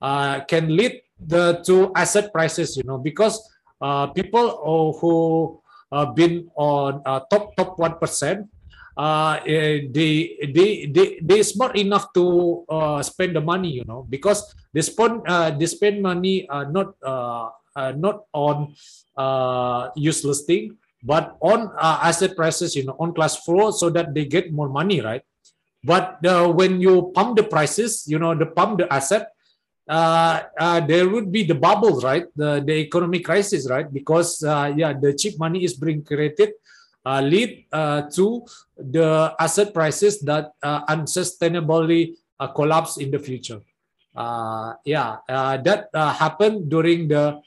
uh, can lead the to asset prices. You know, because uh, people uh, who uh, been on top top one percent. Uh, eh, they they they they smart enough to uh, spend the money, you know, because they spend uh, they spend money uh, not uh, uh, not on uh, useless thing, but on uh, asset prices, you know, on class flow, so that they get more money, right? But uh, when you pump the prices, you know, the pump the asset, uh, uh, there would be the bubble, right? The the economic crisis, right? Because uh, yeah, the cheap money is being created, uh, lead uh, to the asset prices that uh, unsustainably uh, collapse in the future. Uh, yeah, uh, that happened during the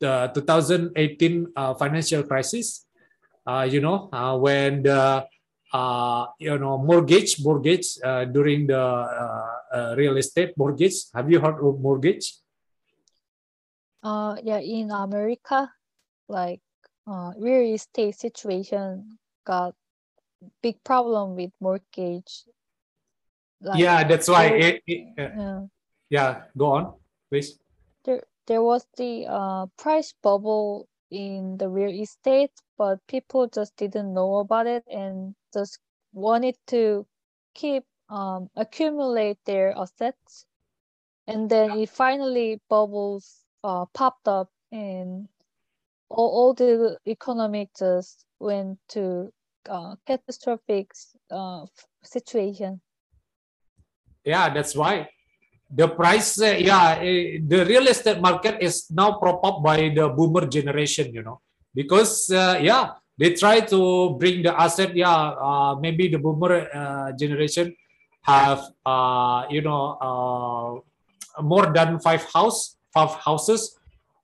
the 2018 uh, financial crisis. You know, when the you know mortgage mortgage during the real estate mortgage. Have you heard of mortgage? Uh, yeah, in America, like uh, real estate situation got big problem with mortgage. Like, yeah, that's why. there- It, it, uh, yeah, yeah, go on, please. there there was the uh price bubble in the real estate, but people just didn't know about it and just wanted to keep um accumulate their assets, and then it finally bubbles uh popped up and all, all the economic just went to uh, catastrophic uh, situation. Yeah, that's why the price. Uh, yeah, eh, the real estate market is now prop up by the boomer generation. You know, because uh, yeah, they try to bring the asset. Yeah, uh, maybe the boomer uh, generation have you know more than five house, five houses,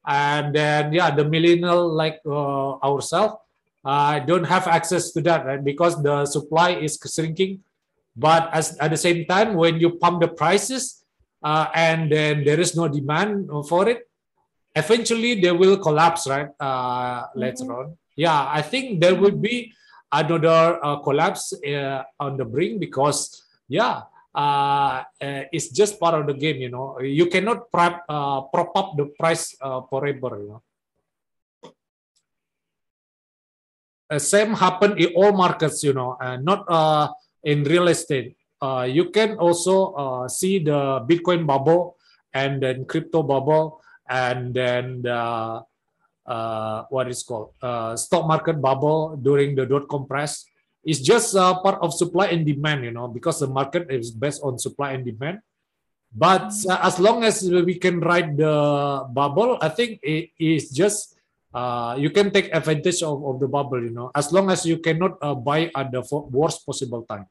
and then yeah, the millennial like uh, ourselves uh, don't have access to that, right? Because the supply is shrinking. But as at the same time when you pump the prices uh, and then there is no demand for it eventually they will collapse right? Uh, later on. Yeah i think there will be another uh, collapse uh, on the brink because yeah uh, uh, it's just part of the game you know. You cannot prop, uh, prop up the price uh, forever you know. Uh, same happen in all markets you know and not uh, in real estate. Uh, you can also uh, see the bitcoin bubble and then crypto bubble and then the, uh, what is called uh, stock market bubble during the dot com crash it's just uh, part of supply and demand you know because the market is based on supply and demand. But uh, as long as we can ride the bubble i think it is just uh, you can take advantage of, of the bubble you know as long as you cannot uh, buy at the worst possible time.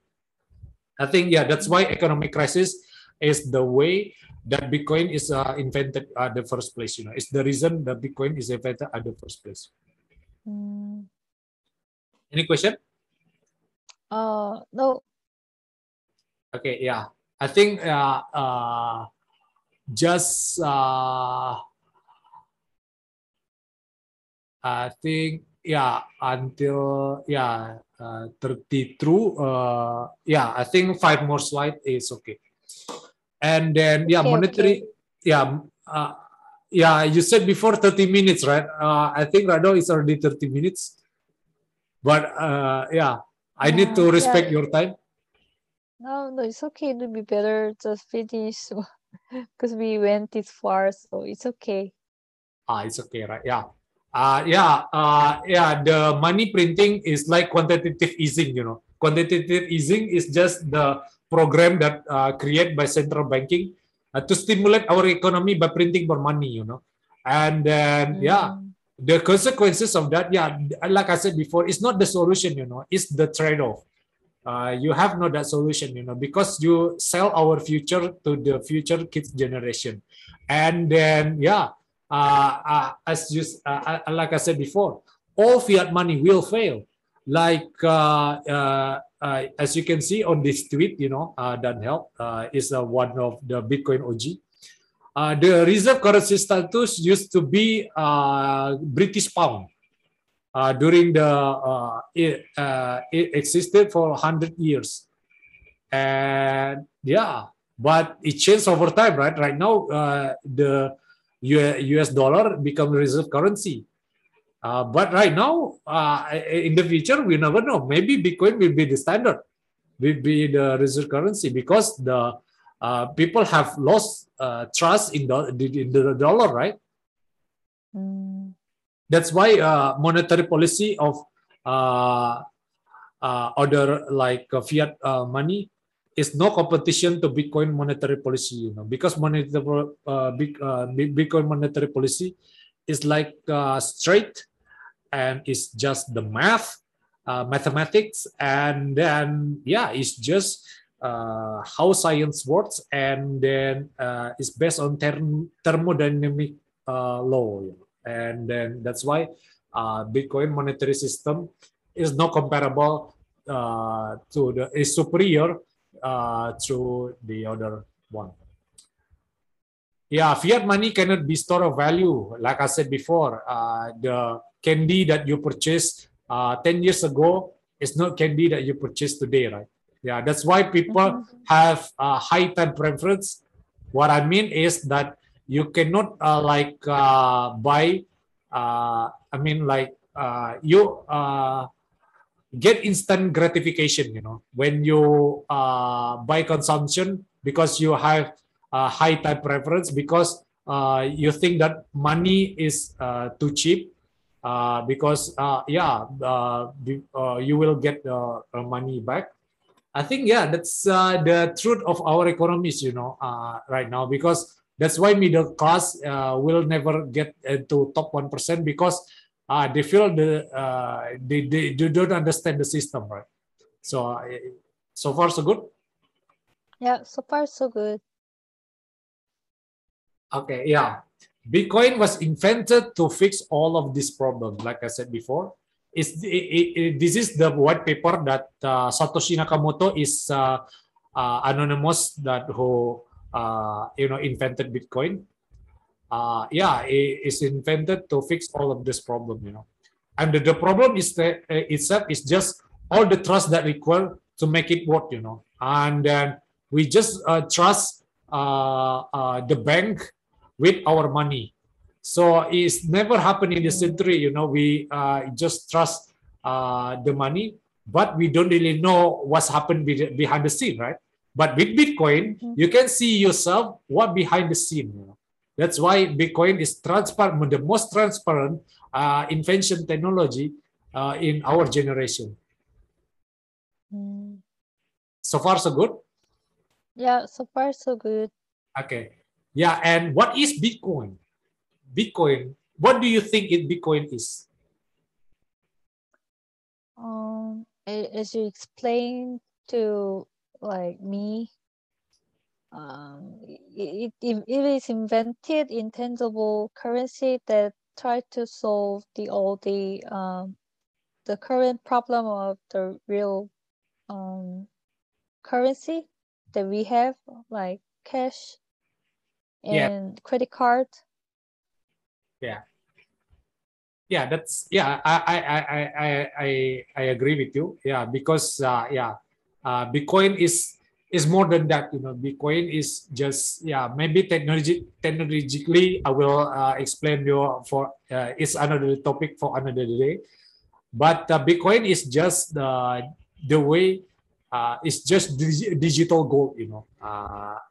I think yeah that's why economic crisis is the way that bitcoin is uh, invented at the first place you know. It's the reason that bitcoin is invented at the first place. Mm, any question uh, no, okay yeah. I think uh, uh, just uh, i think yeah until yeah uh, 30 through uh, yeah i think five more slide is okay. And then yeah Okay, monetary yeah uh, yeah you said before 30 minutes right? Uh, i think right now it's already 30 minutes. But uh, yeah i need to yeah. respect your time no, no, it's okay. It'll be better just finish because we went this far, so it's okay. Ah, it's okay, right? Yeah. Uh, yeah, uh, yeah. The money printing is like quantitative easing. You know, quantitative easing is just the program that uh, created by central banking uh, to stimulate our economy by printing more money, you know. And then, mm. yeah, the consequences of that, yeah, like I said before, it's not the solution, you know, it's the trade off. Uh, you have not that solution, you know, because you sell our future to the future kids generation. And then, yeah, uh, uh, as you, uh, uh, like I said before, all fiat money will fail. Like uh, uh, as you can see on this tweet, you know, uh, Dan Held uh, is uh, one of the Bitcoin OG. Uh, the reserve currency status used to be uh, British pound. Uh, during the uh, it, uh, it existed for 100 years and yeah but it changed over time right right now the us dollar become reserve currency but right now, in the future, we never know. Maybe Bitcoin will be the standard, will be the reserve currency because the uh, people have lost uh, trust in the, in the dollar, right? Mm. That's why uh, monetary policy of uh, other like fiat money is no competition to Bitcoin monetary policy, you know, because monetary Bitcoin monetary policy is like straight and it's just the math, uh, mathematics, and then yeah, it's just uh, how science works, and then uh, it's based on therm thermodynamic uh, law, and then that's why uh, Bitcoin monetary system is not comparable uh, to the is superior to the other one. Yeah, fiat money cannot be store of value. Like I said before, the candy that you purchased uh, 10 years ago is not candy that you purchase today, right? Yeah, that's why people mm-hmm. have a high time preference. What I mean is that you cannot uh, like uh, buy, uh, I mean, like uh, you uh, get instant gratification, you know, when you uh, buy consumption because you have a high time preference because uh, you think that money is uh, too cheap uh, because uh, yeah, uh, uh, you will get money back. I think yeah, that's uh, the truth of our economies, you know, uh, right now because that's why middle class will never get to top one percent because they feel the they, they, they don't understand the system, right? So so far so good. Yeah, so far so good. Okay, yeah. Bitcoin was invented to fix all of these problems. Like I said before, is this is the white paper that uh, Satoshi Nakamoto is uh, uh, anonymous that who uh, you know invented Bitcoin. Uh, yeah, it is invented to fix all of this problem. You know, and the, the problem is that uh, itself is just all the trust that required to make it work. You know, and then we just trust the bank with our money. So it's never happened in the century. You know, we uh, just trust uh, the money, but we don't really know what's happened behind the scene, right? But with Bitcoin, mm-hmm. you can see yourself what behind the scene. You know? That's why Bitcoin is transparent, the most transparent uh, invention technology uh, in our generation. Mm. So far, so good. Yeah, so far so good. Okay. Yeah, and what is Bitcoin? Bitcoin. What do you think it Bitcoin is? Um, as you explained to like me, um, it, it, it is invented intangible currency that try to solve the all the um the current problem of the real um currency that we have like cash and yeah. credit card. Yeah. Yeah, that's yeah. I I I I I I agree with you. Yeah, because uh, yeah, uh, Bitcoin is is more than that. You know, Bitcoin is just yeah. Maybe technology technologically, I will uh, explain you for uh, it's another topic for another day. But uh, Bitcoin is just the the way uh, it's just digital gold. You know, uh,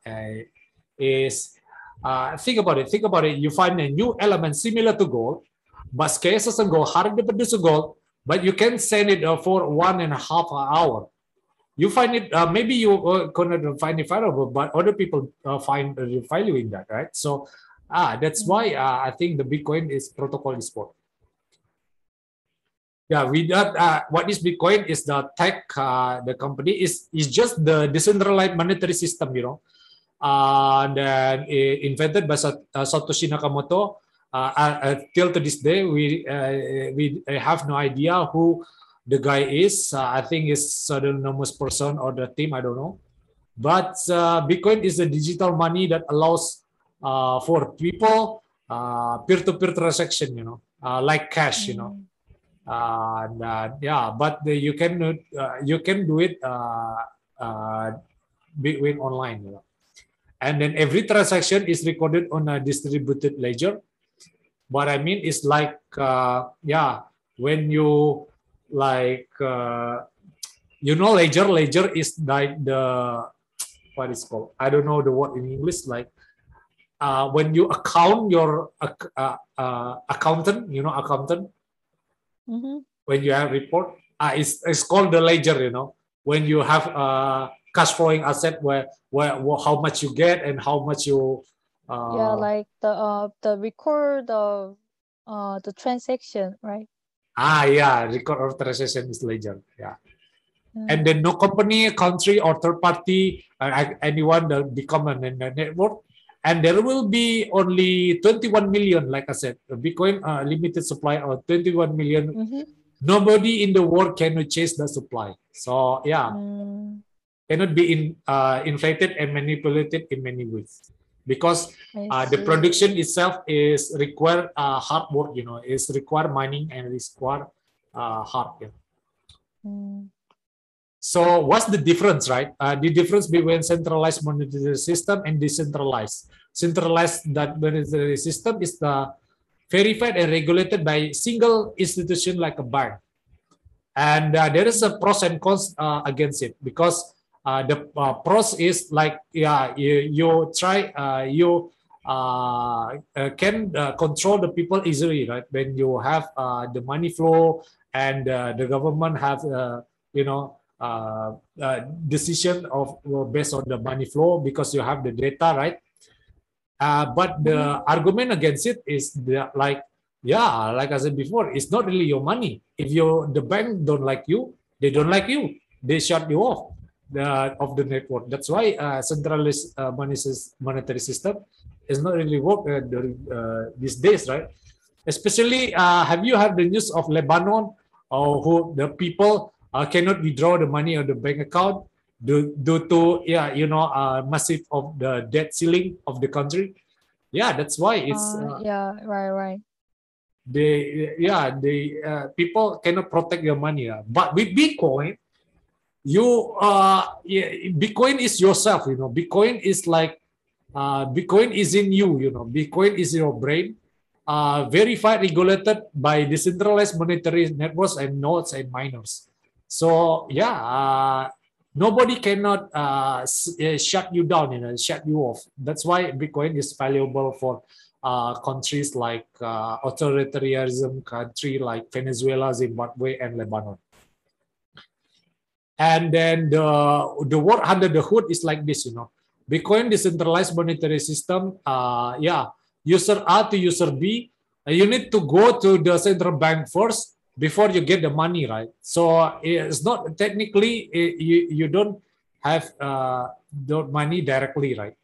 is uh, think about it. Think about it. You find a new element similar to gold, but scarcer than gold, harder to produce gold, but you can send it uh, for one and a half hour. you find it uh, maybe you uh, cannot find it valuable but other people uh, find the value in that right so ah that's why uh, i think the bitcoin is protocol is sport yeah without uh, what is bitcoin is the tech uh, the company is is just the decentralized monetary system you know uh, then invented by uh, satoshi nakamoto. Uh, uh, till to this day we uh, we have no idea who the guy is. I think it's an anonymous person or the team i don't know. But bitcoin is a digital money that allows for people peer-to-peer transaction you know like cash you know. Uh, and, uh, yeah but the, you can uh, you can do it uh, uh, between online you know. And then every transaction is recorded on a distributed ledger. What i mean is like uh, yeah when you like uh, you know ledger ledger is like the what is called? I don't know the word in english like uh, when you account your uh, uh, accountant you know accountant? Mm-hmm. when you have report uh, it's, it's called the ledger you know. When you have a cash flowing asset where, where, where how much you get and how much you uh, yeah like the uh the record of uh the transaction right ah yeah record of transaction is ledger yeah mm. and then no company country or third party uh, anyone that become a network and there will be only 21 million like i said bitcoin uh, limited supply of 21 million mm-hmm. nobody in the world can chase the supply so yeah mm. Cannot be in, uh, inflated and manipulated in many ways because uh, the production itself is require uh, hard work you know is require mining and require uh, hard yeah. Mm. So what's the difference, right? Uh, the difference between centralized monetary system and decentralized. Centralized that monetary system is the verified and regulated by single institution like a bank. And uh, there is a pros and cons uh, against it because uh, the uh, pros is like, yeah, you, you try, uh, you can control the people easily, right? When you have the money flow and the government have, you know, uh, uh, decision of uh, based on the money flow because you have the data, right? Uh, but the mm-hmm. argument against it is the, like, yeah, like I said before, it's not really your money. If you the bank don't like you, they don't like you. They shut you off the of the network. That's why uh, centralized uh, monetary system is not really work uh, during uh, these days, right? Especially, uh, have you heard the news of Lebanon or who the people uh, cannot withdraw the money on the bank account due, due to yeah you know uh, massive of the debt ceiling of the country yeah that's why it's uh, uh yeah right right they yeah the uh, people cannot protect your money uh. but with bitcoin you uh yeah, bitcoin is yourself you know bitcoin is like uh bitcoin is in you you know bitcoin is your brain uh verified regulated by decentralized monetary networks and nodes and miners so yeah, uh, nobody cannot uh, uh, shut you down, you know, shut you off. That's why Bitcoin is valuable for uh, countries like uh, authoritarianism country like Venezuela, Zimbabwe, and Lebanon. And then the the work under the hood is like this, you know. Bitcoin decentralized monetary system. Uh, yeah, user A to user B. you need to go to the central bank first before you get the money, right? So it's not technically you you don't have uh, the money directly, right?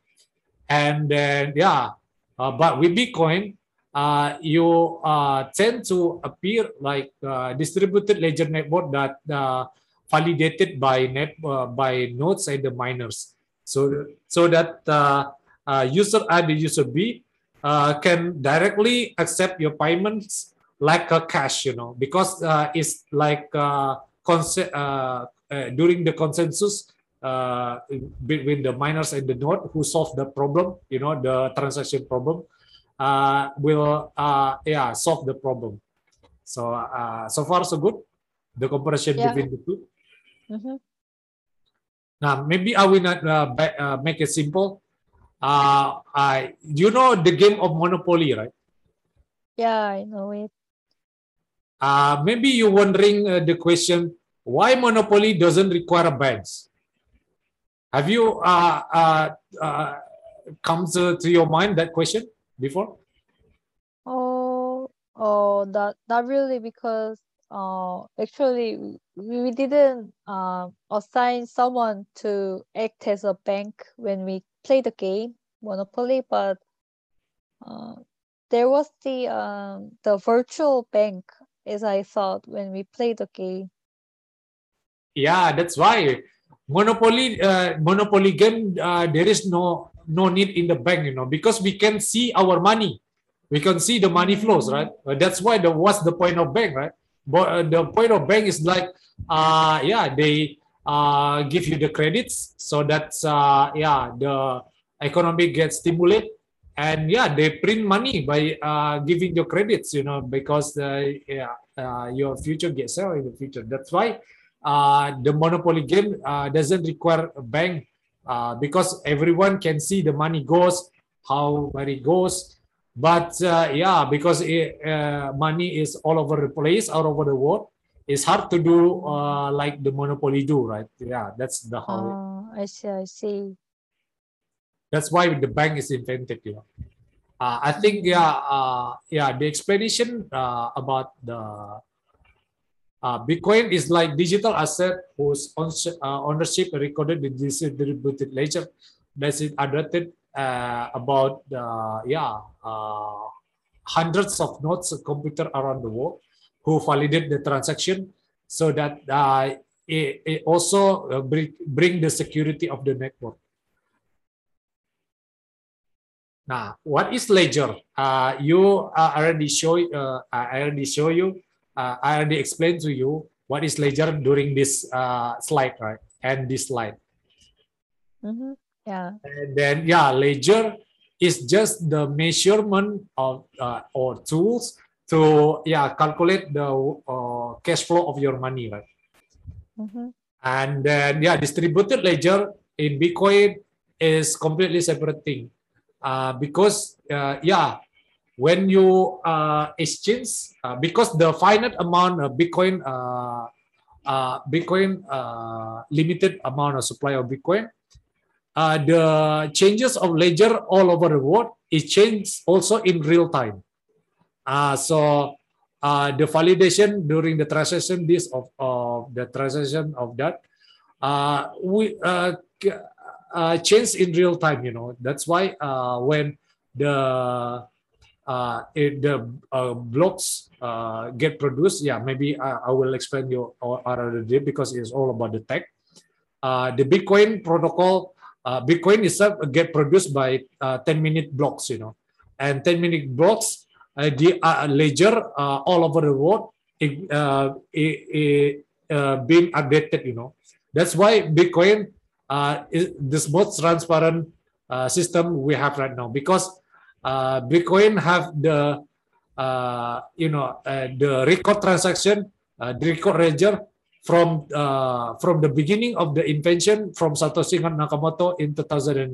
And then yeah, uh, but with Bitcoin, uh, you uh, tend to appear like uh, distributed ledger network that uh, validated by net uh, by nodes and the miners. So so that uh, uh, user A and user B uh, can directly accept your payments like a cash, you know, because uh, it's like uh, uh, uh, during the consensus uh, between the miners and the node who solve the problem, you know, the transaction problem, uh, will uh, yeah solve the problem. So uh, so far so good. The comparison yeah. between the 2 mm-hmm. Now maybe I will not uh, uh, make it simple. Uh, I you know the game of Monopoly, right? Yeah, I know it. Uh, maybe you're wondering uh, the question, why monopoly doesn't require banks? Have you uh, uh, uh, come to, to your mind that question before? Oh, oh, that not really because uh, actually we, we didn't uh, assign someone to act as a bank when we play the game Monopoly, but uh, there was the um, the virtual bank as I thought when we played the game. Yeah, that's why Monopoly uh, Monopoly game uh, there is no no need in the bank, you know, because we can see our money, we can see the money flows, right? Uh, that's why the what's the point of bank, right? But uh, the point of bank is like, uh, yeah, they uh, give you the credits, so that's uh, yeah, the economy gets stimulated and yeah they print money by uh, giving you credits you know because uh, yeah, uh, your future gets in the future. That's why uh, the monopoly game uh, doesn't require a bank uh, because everyone can see the money goes how money goes but yeah because it, money is all over the place all over the world it's hard to do like the monopoly do right yeah that's the how oh, i see i see that's why the bank is invented. You know, uh, I think yeah, uh, yeah. The explanation uh, about the uh, Bitcoin is like digital asset whose uh, ownership recorded in distributed ledger. That's it adapted uh, about the yeah hundreds of nodes of computer around the world who validate the transaction so that it, it also bring, bring the security of the network. Now, what is ledger? Uh, you uh, already show. Uh, I already show you. Uh, I already explained to you what is ledger during this uh, slide, right? And this slide. Mm-hmm. Yeah. And then yeah, ledger is just the measurement of uh, or tools to yeah calculate the uh, cash flow of your money, right? Mm-hmm. And then yeah, distributed ledger in Bitcoin is completely separate thing uh, because uh, yeah when you uh, exchange uh, because the finite amount of bitcoin uh, uh, bitcoin limited amount of supply of bitcoin the changes of ledger all over the world is changed also in real time so the validation during the transaction this of, of the transaction of that we uh, change in real time. You know that's why uh, when the uh, it, the uh, blocks uh, get produced, yeah, maybe I, I will explain you another day because it's all about the tech. Uh, the Bitcoin protocol, uh, Bitcoin itself get produced by uh, 10 minute blocks, you know, and 10 minute blocks, uh, the ledger uh, all over the world, it, it, it being updated, you know. That's why Bitcoin uh, is this most transparent system we have right now because Bitcoin have the you know the record transaction, the record ledger from uh, from the beginning of the invention from Satoshi Nakamoto in 2009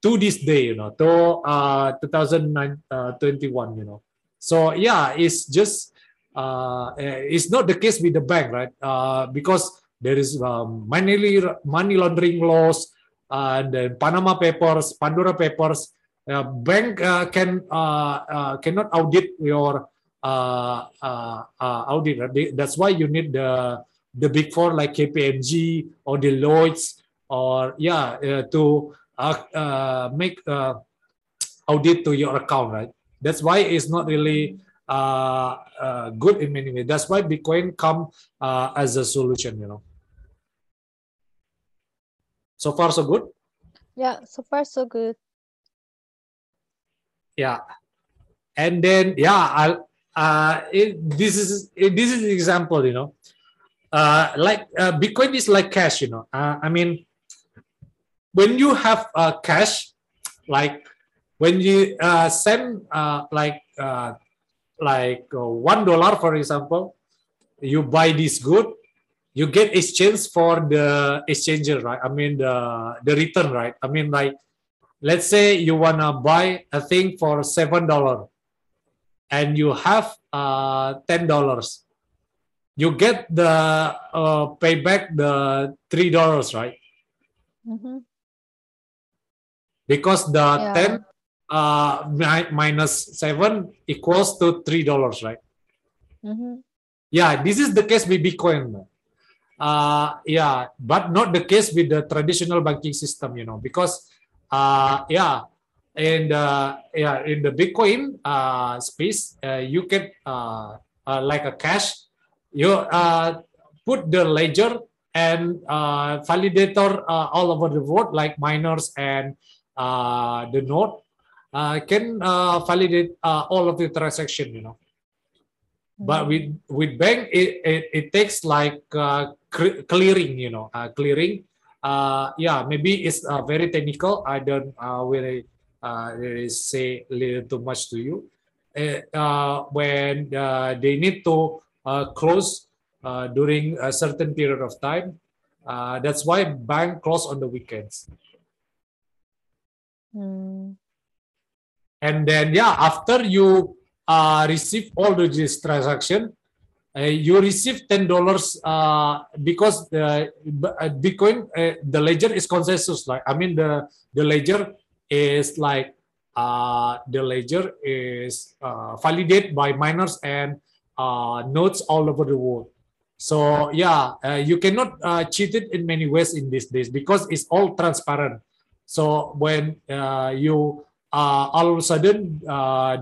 to this day, you know, to uh, 2021, uh, you know. So yeah, it's just uh, it's not the case with the bank, right? Uh, because there is um, money, money laundering laws, and then Panama Papers, Pandora Papers. Uh, bank uh, can uh, uh cannot audit your uh, uh, audit. That's why you need the the big four like KPMG or Deloitte or yeah to make audit to your account, right? That's why it's not really uh, uh, good in many ways. That's why Bitcoin come uh, as a solution, you know. So far, so good. Yeah, so far so good. Yeah, and then yeah, I'll. Uh, this is it, this is an example, you know. Uh, like uh, Bitcoin is like cash, you know. Uh, I mean, when you have uh, cash, like when you send like like one dollar, for example, you buy this good, you get exchange for the exchanger, right? I mean the the return, right? I mean like let's say you wanna buy a thing for seven dollar, and you have uh ten dollars. you get the uh, payback the three dollars, right? Mm-hmm. Because the Yeah. ten uh, mi- minus seven equals to three dollars, right? Mm-hmm. Yeah, this is the case with Bitcoin. Uh, yeah, but not the case with the traditional banking system, you know, because uh, yeah, and uh, yeah, in the Bitcoin uh, space, uh, you can uh, uh, like a cash, you uh, put the ledger and uh, validator uh, all over the world, like miners and uh, the node, uh, can uh, validate uh, all of the transaction, you know. But with with bank it, it, it takes like uh, clearing you know uh, clearing. Uh, yeah maybe it's uh, very technical. I don't uh, really uh, really say little too much to you Uh, uh, when uh, they need to uh, close uh, during a certain period of time uh, that's why bank close on the weekends Mm. and then yeah after you uh, receive all the this transaction uh, you receive ten dollars uh, because the uh, bitcoin uh, the ledger is consensus like i mean the the ledger is like uh, the ledger is uh, validated by miners and uh, nodes all over the world so yeah uh, you cannot uh, cheat it in many ways in these days because it's all transparent so when uh, you all of a sudden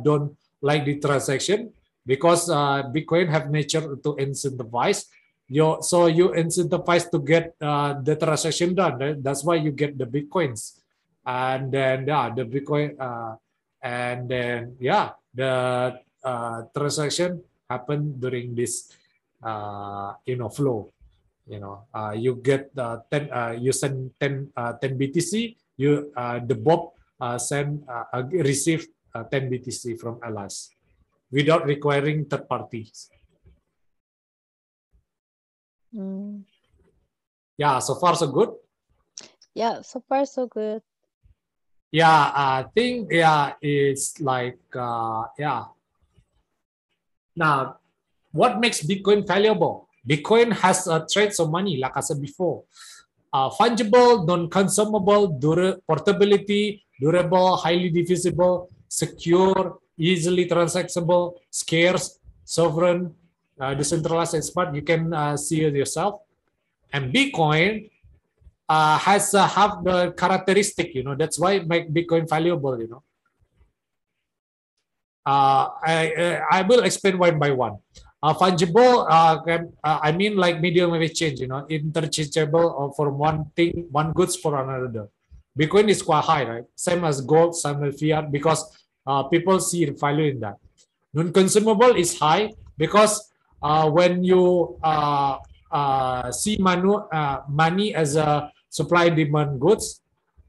don't like the transaction because Bitcoin have nature to incentivize you. So you incentivize to get the transaction done. right? That's why you get the Bitcoins, and then yeah, the Bitcoin, uh, and then yeah, the uh, transaction happened during this uh, you know flow. You know, uh, you get uh, ten, uh, you send 10, uh, 10 BTC. You uh, the Bob uh, send uh, receive uh, 10 BTC from Alice without requiring third parties. Mm. Yeah, so far so good. Yeah, so far so good. Yeah, I think yeah, it's like uh, yeah. Now, what makes Bitcoin valuable? Bitcoin has a traits of money, like I said before. Uh, fungible, non-consumable, dura- portability, durable, highly divisible, secure, easily transactable, scarce, sovereign, uh, decentralized, and smart. You can uh, see it yourself. And Bitcoin uh, has uh, have the characteristic, you know, that's why it make Bitcoin valuable, you know. Uh, I, uh, I will explain one by one. Uh, fungible, uh, uh, I mean like medium of exchange, you know, interchangeable or from one thing, one goods for another. Bitcoin is quite high, right? Same as gold, same as fiat, because uh, people see value in that. Non-consumable is high because uh, when you uh, uh, see manu, uh, money as a supply demand goods,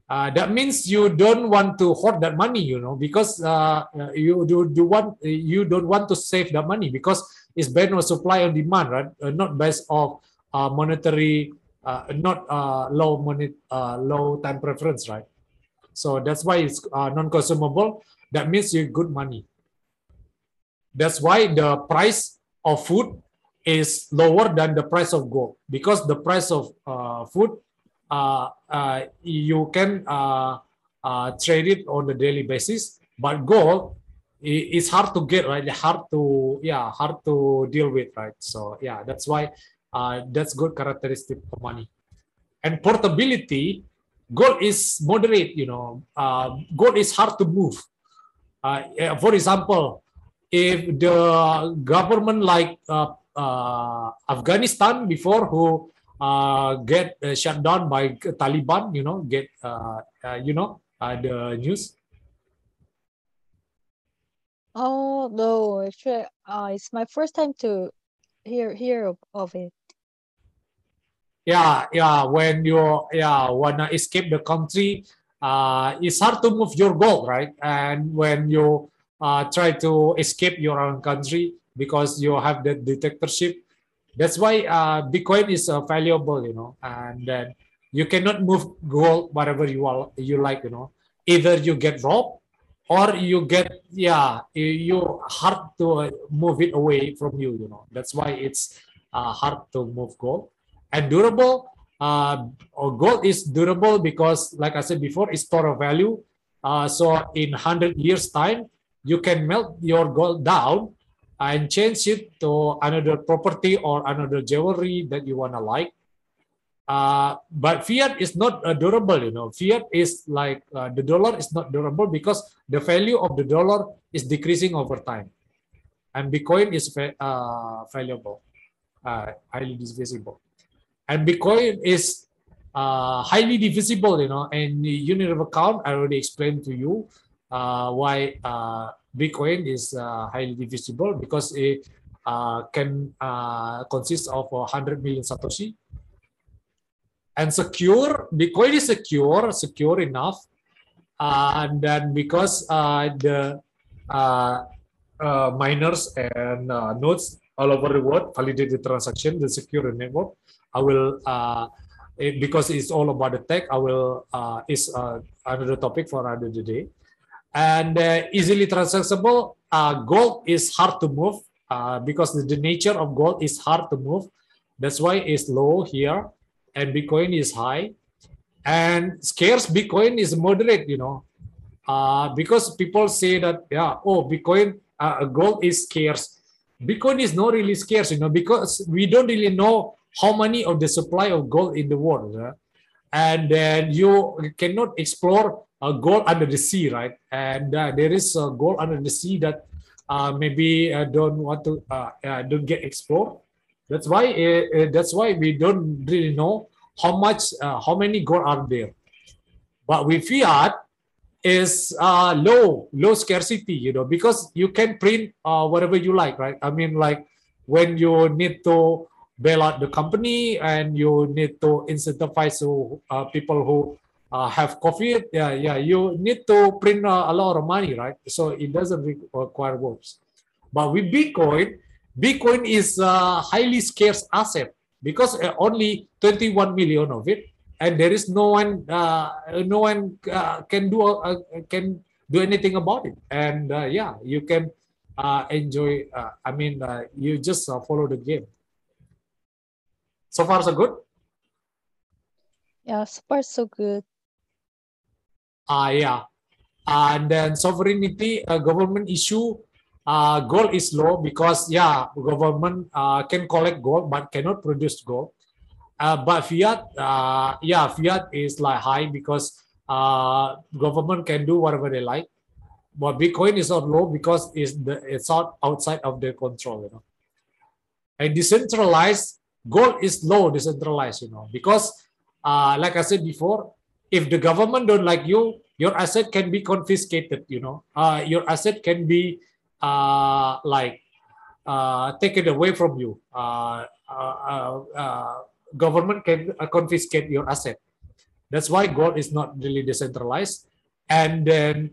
uh, that means you don't want to hoard that money, you know, because uh, uh, you do, do want you don't want to save that money because it's based on supply and demand, right? Uh, not based of uh, monetary, uh, not low money, low time preference, right? So that's why it's non-consumable. That means you good money. That's why the price of food is lower than the price of gold because the price of food you can uh, uh, trade it on a daily basis, but gold i- is hard to get right, hard to yeah, hard to deal with right. So yeah, that's why uh, that's good characteristic for money. And portability, gold is moderate. You know, uh, gold is hard to move. Uh, for example, if the government like uh, uh, Afghanistan before who uh, get uh, shut down by Taliban, you know, get uh, uh, you know uh, the news. Oh no, actually, uh, it's my first time to hear hear of, of it. Yeah, yeah. When you yeah wanna escape the country, uh, it's hard to move your goal, right? And when you uh, try to escape your own country because you have the dictatorship, that's why uh, Bitcoin is uh, valuable, you know. And then you cannot move gold whatever you are you like, you know. Either you get robbed or you get yeah you- hard to uh, move it away from you, you know. That's why it's uh, hard to move gold. And durable, uh, gold is durable because, like I said before, it's store of value. Uh, so in 100 years time, you can melt your gold down and change it to another property or another jewelry that you want to like. Uh, but fiat is not uh, durable, you know. Fiat is like uh, the dollar is not durable because the value of the dollar is decreasing over time, and Bitcoin is uh, valuable, uh, highly divisible, and Bitcoin is uh, highly divisible, you know. And the unit of account, I already explained to you why Bitcoin is highly divisible because it can consist of 100 million satoshi. And secure bitcoin is secure secure enough uh, and then because uh, the uh, uh miners and uh, nodes all over the world validate the transaction the secure network i will uh, it, because it's all about the tech i will is another topic for another day and easily transactable gold is hard to move because the, nature of gold is hard to move that's why it's low here and Bitcoin is high, and scarce Bitcoin is moderate. You know, uh, because people say that yeah, oh, Bitcoin uh, gold is scarce. Bitcoin is not really scarce, you know, because we don't really know how many of the supply of gold in the world, uh, and then you cannot explore uh, gold under the sea, right? And uh, there is uh, gold under the sea that uh, maybe uh, don't want to don't get explored. That's why that's why we don't really know how much how many gold are there. But with fiat is uh, low low scarcity, you know, because you can print uh, whatever you like, right? I mean, like when you need to bail out the company and you need to incentivize uh, people who uh, have COVID, yeah, yeah, you need to print uh, a lot of money, right? So it doesn't require works. But with Bitcoin, Bitcoin is a highly scarce asset because uh, only 21 million of it, and there is no one, uh, no one uh, can do can do anything about it. And yeah, you can enjoy. I mean, you just follow the game. So far, so good. Yeah, so far so good. Ah, yeah, and then sovereignty, government issue uh, gold is low because yeah, government uh, can collect gold but cannot produce gold. Uh, but fiat, uh, yeah, fiat is like high because uh, government can do whatever they like. But Bitcoin is not low because it's the it's out outside of their control, you know. And decentralized gold is low, decentralized, you know, because uh, like I said before, if the government don't like you, your asset can be confiscated, you know. Uh, your asset can be uh, like uh, take it away from you. Uh, uh, uh, government can confiscate your asset. That's why gold is not really decentralized. And then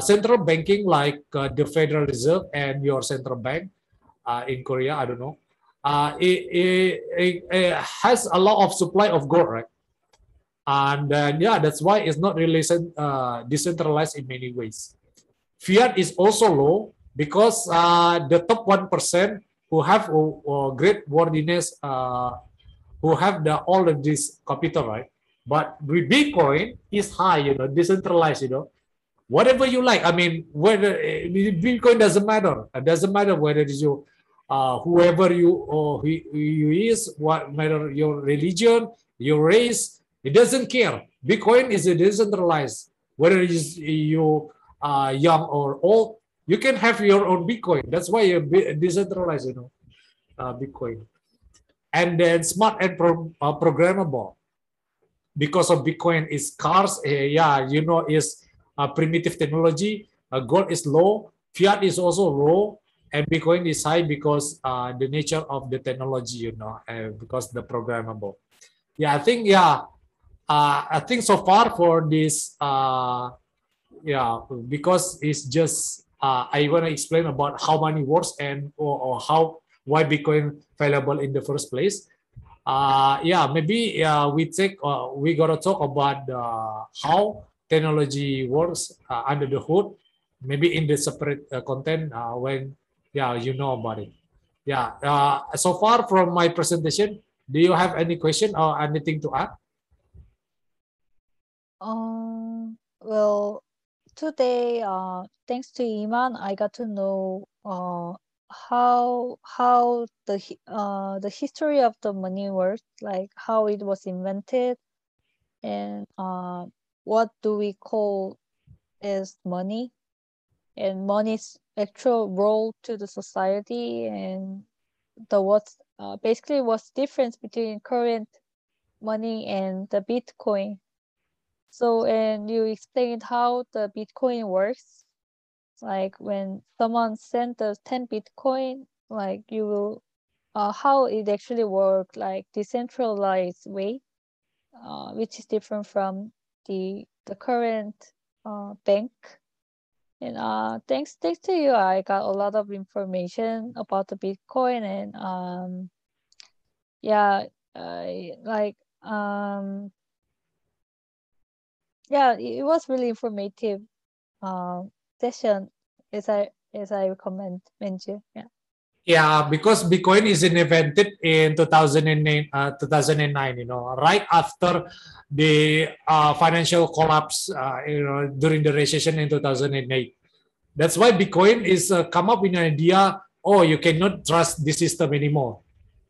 central banking, like the Federal Reserve and your central bank in Korea, I don't know, it, it, it, has a lot of supply of gold, right? And then, yeah, that's why it's not really decentralized in many ways. Fiat is also low because uh, the top 1% who have uh, uh, great worthiness, uh, who have the all of this capital, right? But with Bitcoin, is high, you know, decentralized, you know. Whatever you like. I mean, whether uh, Bitcoin doesn't matter. It doesn't matter whether it's you, uh, whoever you or who you is, what matter your religion, your race, it doesn't care. Bitcoin is a decentralized. Whether you uh, young or old, you can have your own Bitcoin. That's why you decentralized, you know, uh, Bitcoin. And then smart and pro, uh, programmable. Because of Bitcoin is cars, uh, yeah, you know, is uh, primitive technology. Uh, gold is low. Fiat is also low. And Bitcoin is high because the nature of the technology, you know, because the programmable. Yeah, I think, yeah, uh, I think so far for this, uh, yeah, because it's just uh, I want to explain about how money works and or, or, how why Bitcoin valuable in the first place. Uh, yeah, maybe uh, we take uh, we gotta talk about uh, how technology works uh, under the hood. Maybe in the separate uh, content uh, when yeah you know about it. yeah. Uh, so far from my presentation, do you have any question or anything to add? Um, well, today, uh, thanks to Iman, I got to know uh, how how the uh, the history of the money works, like how it was invented, and uh, what do we call as money, and money's actual role to the society, and the what's uh, basically what's difference between current money and the Bitcoin. So, and you explained how the Bitcoin works. Like when someone sent us 10 Bitcoin, like you will, uh, how it actually work, like decentralized way, uh, which is different from the the current uh, bank. And uh, thanks thanks to you, I got a lot of information about the Bitcoin and um, yeah, I like um yeah, it was really informative uh, session as I as I recommend you. Yeah. Yeah, because Bitcoin is invented in 2009, uh, 2009 you know, right after the uh, financial collapse, uh, you know, during the recession in 2008. That's why Bitcoin is uh, come up with an idea, oh, you cannot trust the system anymore.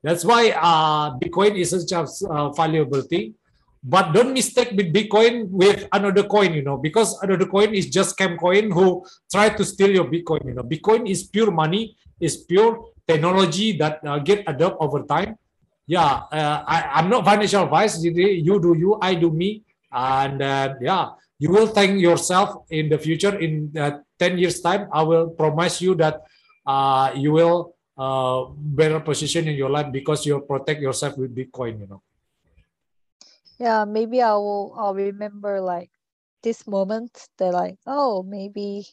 That's why uh, Bitcoin is such a valuable thing but don't mistake with bitcoin with another coin you know because another coin is just scam coin who try to steal your bitcoin you know. Bitcoin is pure money is pure technology that uh, get adopted over time. Yeah uh, I, i'm not financial advice you do you i do me. And uh, yeah you will thank yourself in the future. In uh, 10 years time i will promise you that uh, you will uh, better position in your life because you protect yourself with bitcoin you know yeah maybe i will i'll remember like this moment that like oh maybe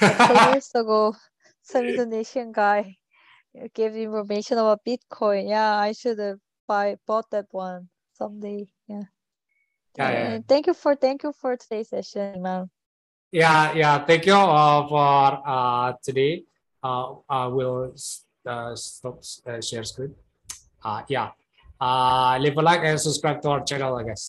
10 years ago some indonesian guy gave information about bitcoin. Yeah i should have buy bought that one someday. Yeah. Yeah, yeah. thank you for thank you for today's session man yeah yeah. Thank you uh, for uh, today. Uh, i will uh, stop uh, share screen. Uh, yeah Uh, leave a like and subscribe to our channel, I guess.